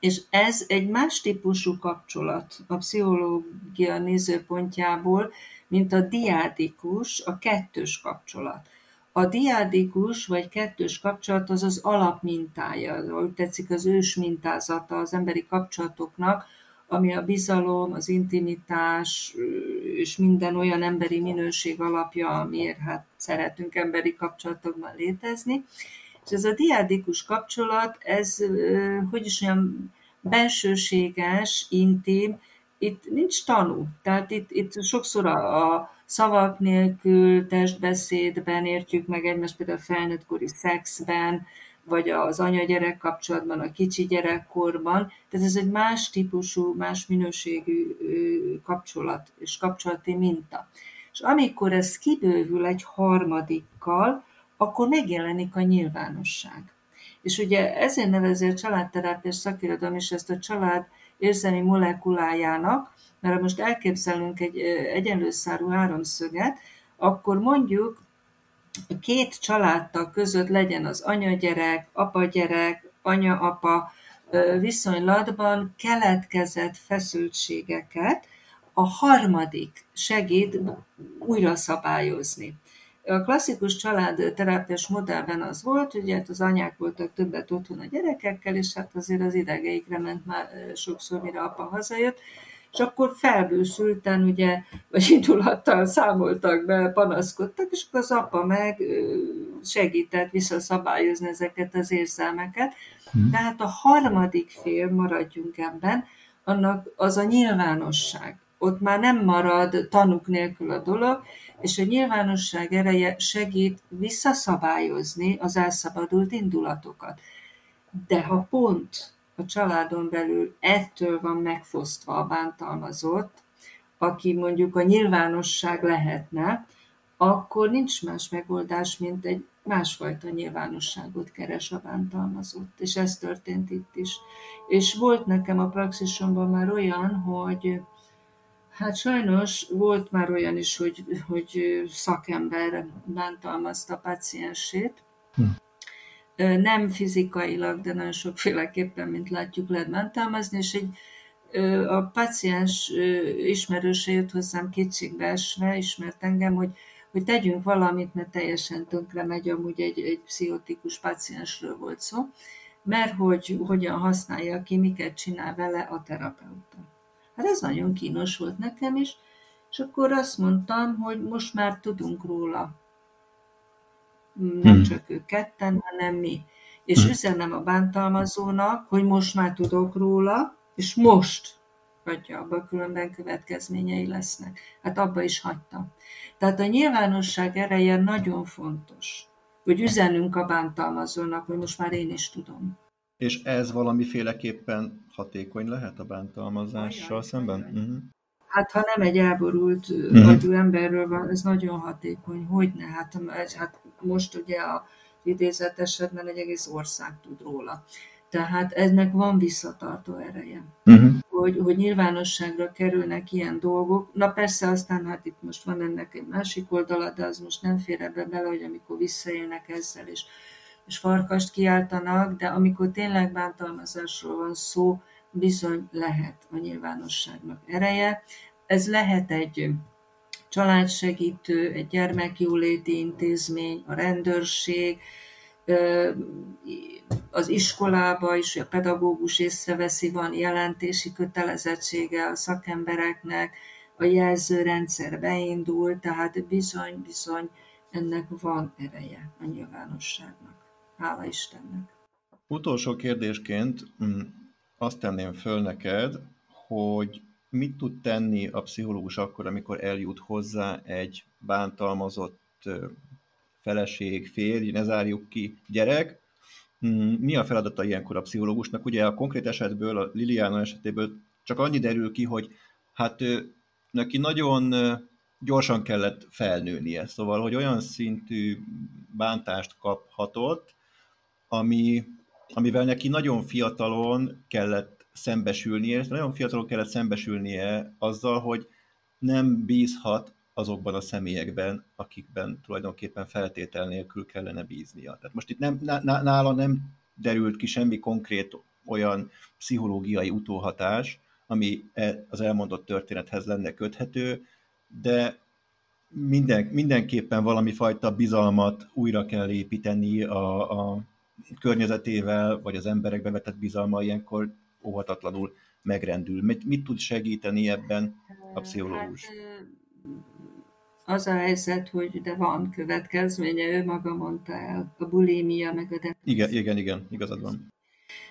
és ez egy más típusú kapcsolat a pszichológia nézőpontjából, mint a diádikus, a kettős kapcsolat. A diádikus vagy kettős kapcsolat az az alapmintája, ahogy tetszik az ős mintázata az emberi kapcsolatoknak, ami a bizalom, az intimitás és minden olyan emberi minőség alapja, amiért hát szeretünk emberi kapcsolatokban létezni. És ez a diádikus kapcsolat, ez, hogy is olyan bensőséges, intim, itt nincs tanú. Tehát itt, itt sokszor a, a szavak nélkül, testbeszédben értjük meg egymást, például a felnőttkori szexben, vagy az anya-gyerek kapcsolatban, a kicsi gyerekkorban. Tehát ez egy más típusú, más minőségű kapcsolat és kapcsolati minta. És amikor ez kibővül egy harmadikkal, akkor megjelenik a nyilvánosság. És ugye ezért nevezi a családterápiás szakirodalom is ezt a család érzelmi molekulájának, mert ha most elképzelünk egy egyenlőszárú háromszöget, akkor mondjuk két családtag között legyen az anya-gyerek, apa-gyerek, anya-apa viszonylatban keletkezett feszültségeket a harmadik segít újra szabályozni. A klasszikus családterápiás modellben az volt, hogy hát az anyák voltak többet otthon a gyerekekkel, és hát azért az idegeikre ment már sokszor, mire apa hazajött, és akkor felbőszülten, ugye, vagy indulattal számoltak be, panaszkodtak, és akkor az apa meg segített visszaszabályozni ezeket az érzelmeket. Hmm. Tehát a harmadik fél, maradjunk ebben, annak az a nyilvánosság. Ott már nem marad tanuk nélkül a dolog, és a nyilvánosság ereje segít visszaszabályozni az elszabadult indulatokat. De ha pont a családon belül ettől van megfosztva a bántalmazott, aki mondjuk a nyilvánosság lehetne, akkor nincs más megoldás, mint egy másfajta nyilvánosságot keres a bántalmazott. És ez történt itt is. És volt nekem a praxisomban már olyan, hogy hát sajnos volt már olyan is, hogy, hogy szakember bántalmazta a paciensét, nem fizikailag, de nagyon sokféleképpen, mint látjuk, lehet bántalmazni, és egy a paciens ismerőse jött hozzám kétségbeesve, ismert engem, hogy, hogy tegyünk valamit, mert teljesen tönkre megy, amúgy egy, egy pszichotikus paciensről volt szó, mert hogy hogyan használja ki, miket csinál vele a terapeuta. Hát ez nagyon kínos volt nekem is, és akkor azt mondtam, hogy most már tudunk róla nem hmm. csak ők ketten, hanem mi. És hmm. üzenem a bántalmazónak, hogy most már tudok róla, és most hagyja abba, különben következményei lesznek. Hát abba is hagyta. Tehát a nyilvánosság ereje nagyon fontos, hogy üzenünk a bántalmazónak, hogy most már én is tudom. És ez valamiféleképpen hatékony lehet a bántalmazással Olyan, szemben? Uh-huh. Hát ha nem egy elborult uh-huh. agyú emberről van, ez nagyon hatékony. Hogyne? Hát, hát most ugye a idézett esetben egy egész ország tud róla. Tehát ennek van visszatartó ereje. Uh-huh. Hogy, hogy nyilvánosságra kerülnek ilyen dolgok. Na persze aztán hát itt most van ennek egy másik oldala, de az most nem fér ebbe bele, hogy amikor visszaélnek ezzel, és, és farkast kiáltanak, de amikor tényleg bántalmazásról van szó, bizony lehet a nyilvánosságnak ereje. Ez lehet egy családsegítő, egy gyermekjóléti intézmény, a rendőrség, az iskolába is, a pedagógus észreveszi, van jelentési kötelezettsége a szakembereknek, a jelzőrendszer beindul, tehát bizony, bizony ennek van ereje a nyilvánosságnak. Hála Istennek. Utolsó kérdésként mm, azt tenném föl neked, hogy mit tud tenni a pszichológus akkor, amikor eljut hozzá egy bántalmazott feleség, férj, ne zárjuk ki, gyerek. Mm, mi a feladata ilyenkor a pszichológusnak? Ugye a konkrét esetből, a Liliana esetéből csak annyi derül ki, hogy hát neki nagyon gyorsan kellett felnőnie, szóval, hogy olyan szintű bántást kaphatott, ami, amivel neki nagyon fiatalon kellett szembesülnie, nagyon fiatalon kellett szembesülnie azzal, hogy nem bízhat azokban a személyekben, akikben tulajdonképpen feltétel nélkül kellene bíznia. Tehát most itt nem, nála nem derült ki semmi konkrét olyan pszichológiai utóhatás, ami e, az elmondott történethez lenne köthető, de minden, mindenképpen valami fajta bizalmat újra kell építeni a, a környezetével, vagy az emberekbe vetett bizalma ilyenkor óhatatlanul megrendül. Mit, mit tud segíteni ebben a pszichológus? Hát, az a helyzet, hogy de van következménye, ő maga mondta el, a bulimia, meg a depresszió. Igen, igen, igen, igazad van.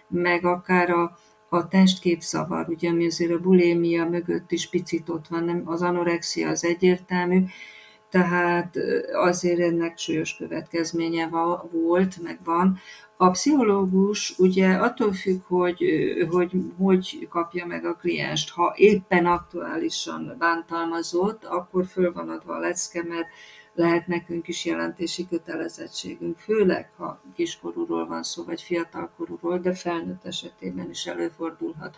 Meg akár a, a testképszavar, ugye, ami azért a bulimia mögött is picit ott van, nem, az anorexia az egyértelmű, tehát azért ennek súlyos következménye volt, meg van. A pszichológus ugye attól függ, hogy, hogy hogy kapja meg a klienst. Ha éppen aktuálisan bántalmazott, akkor föl van adva a lecke, mert lehet nekünk is jelentési kötelezettségünk, főleg ha kiskorúról van szó, vagy fiatalkorúról, de felnőtt esetében is előfordulhat.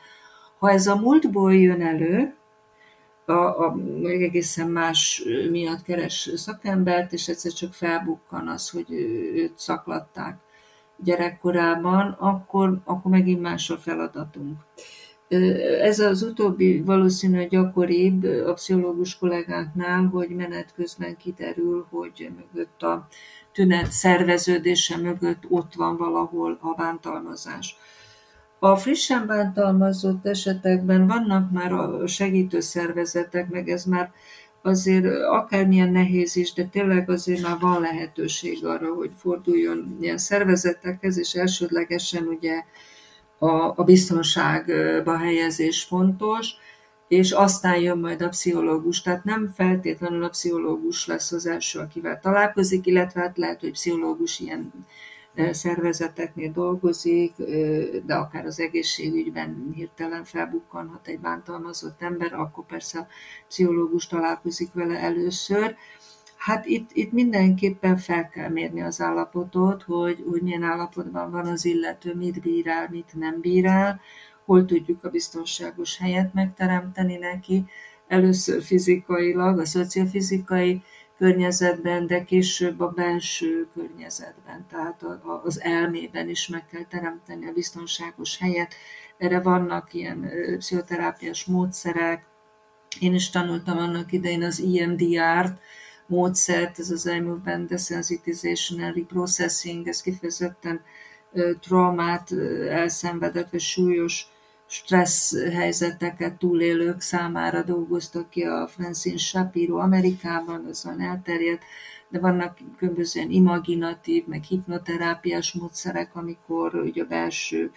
Ha ez a múltból jön elő, a, a, egészen más miatt keres szakembert, és egyszer csak felbukkan az, hogy őt szaklatták gyerekkorában, akkor, akkor megint más a feladatunk. Ez az utóbbi valószínűleg gyakoribb a pszichológus kollégáknál, hogy menet közben kiderül, hogy mögött a tünet szerveződése mögött ott van valahol a bántalmazás. A frissen bántalmazott esetekben vannak már a segítő szervezetek, meg ez már azért akármilyen nehéz is, de tényleg azért már van lehetőség arra, hogy forduljon ilyen szervezetekhez, és elsődlegesen ugye a, a biztonságba helyezés fontos, és aztán jön majd a pszichológus. Tehát nem feltétlenül a pszichológus lesz az első, akivel találkozik, illetve hát lehet, hogy pszichológus ilyen szervezeteknél dolgozik, de akár az egészségügyben hirtelen felbukkanhat egy bántalmazott ember, akkor persze a pszichológus találkozik vele először. Hát itt, itt mindenképpen fel kell mérni az állapotot, hogy, hogy milyen állapotban van az illető, mit bírál, mit nem bírál, hol tudjuk a biztonságos helyet megteremteni neki, először fizikailag, a szociofizikai környezetben, de később a belső környezetben, tehát az elmében is meg kell teremteni a biztonságos helyet. Erre vannak ilyen pszichoterápiás módszerek. Én is tanultam annak idején az EMDR-t, módszert, ez az iMovement Desensitization and Reprocessing, ez kifejezetten traumát elszenvedett, vagy súlyos stressz helyzeteket túlélők számára dolgoztak ki a Francine Shapiro Amerikában, azon elterjedt, de vannak különböző imaginatív, meg hipnoterápiás módszerek, amikor ugye a belső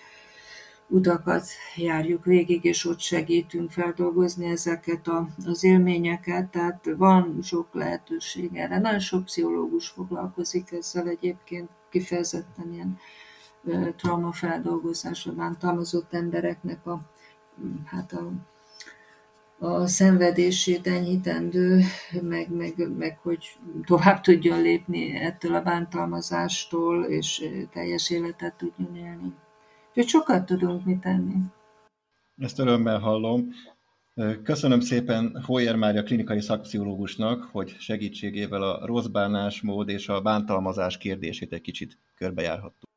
utakat járjuk végig, és ott segítünk feldolgozni ezeket a, az élményeket, tehát van sok lehetőség erre. Nagyon sok pszichológus foglalkozik ezzel egyébként, kifejezetten ilyen traumafeldolgozásra bántalmazott embereknek a, hát a, a szenvedését enyhítendő, meg, meg, meg hogy tovább tudjon lépni ettől a bántalmazástól, és teljes életet tudjon élni. Úgyhogy sokat tudunk mit tenni. Ezt örömmel hallom. Köszönöm szépen Hoyer Mária klinikai szakpszichológusnak, hogy segítségével a rossz bánásmód és a bántalmazás kérdését egy kicsit körbejárhattuk.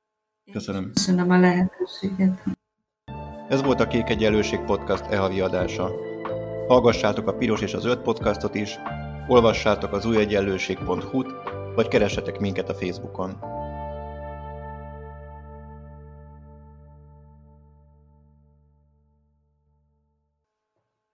Köszönöm. Köszönöm a lehetőséget. Ez volt a Kék Egyenlőség Podcast e-havi adása. Hallgassátok a Piros és az Öt podcastot is, olvassátok az újegyenlőség.hu-t, vagy keressetek minket a Facebookon.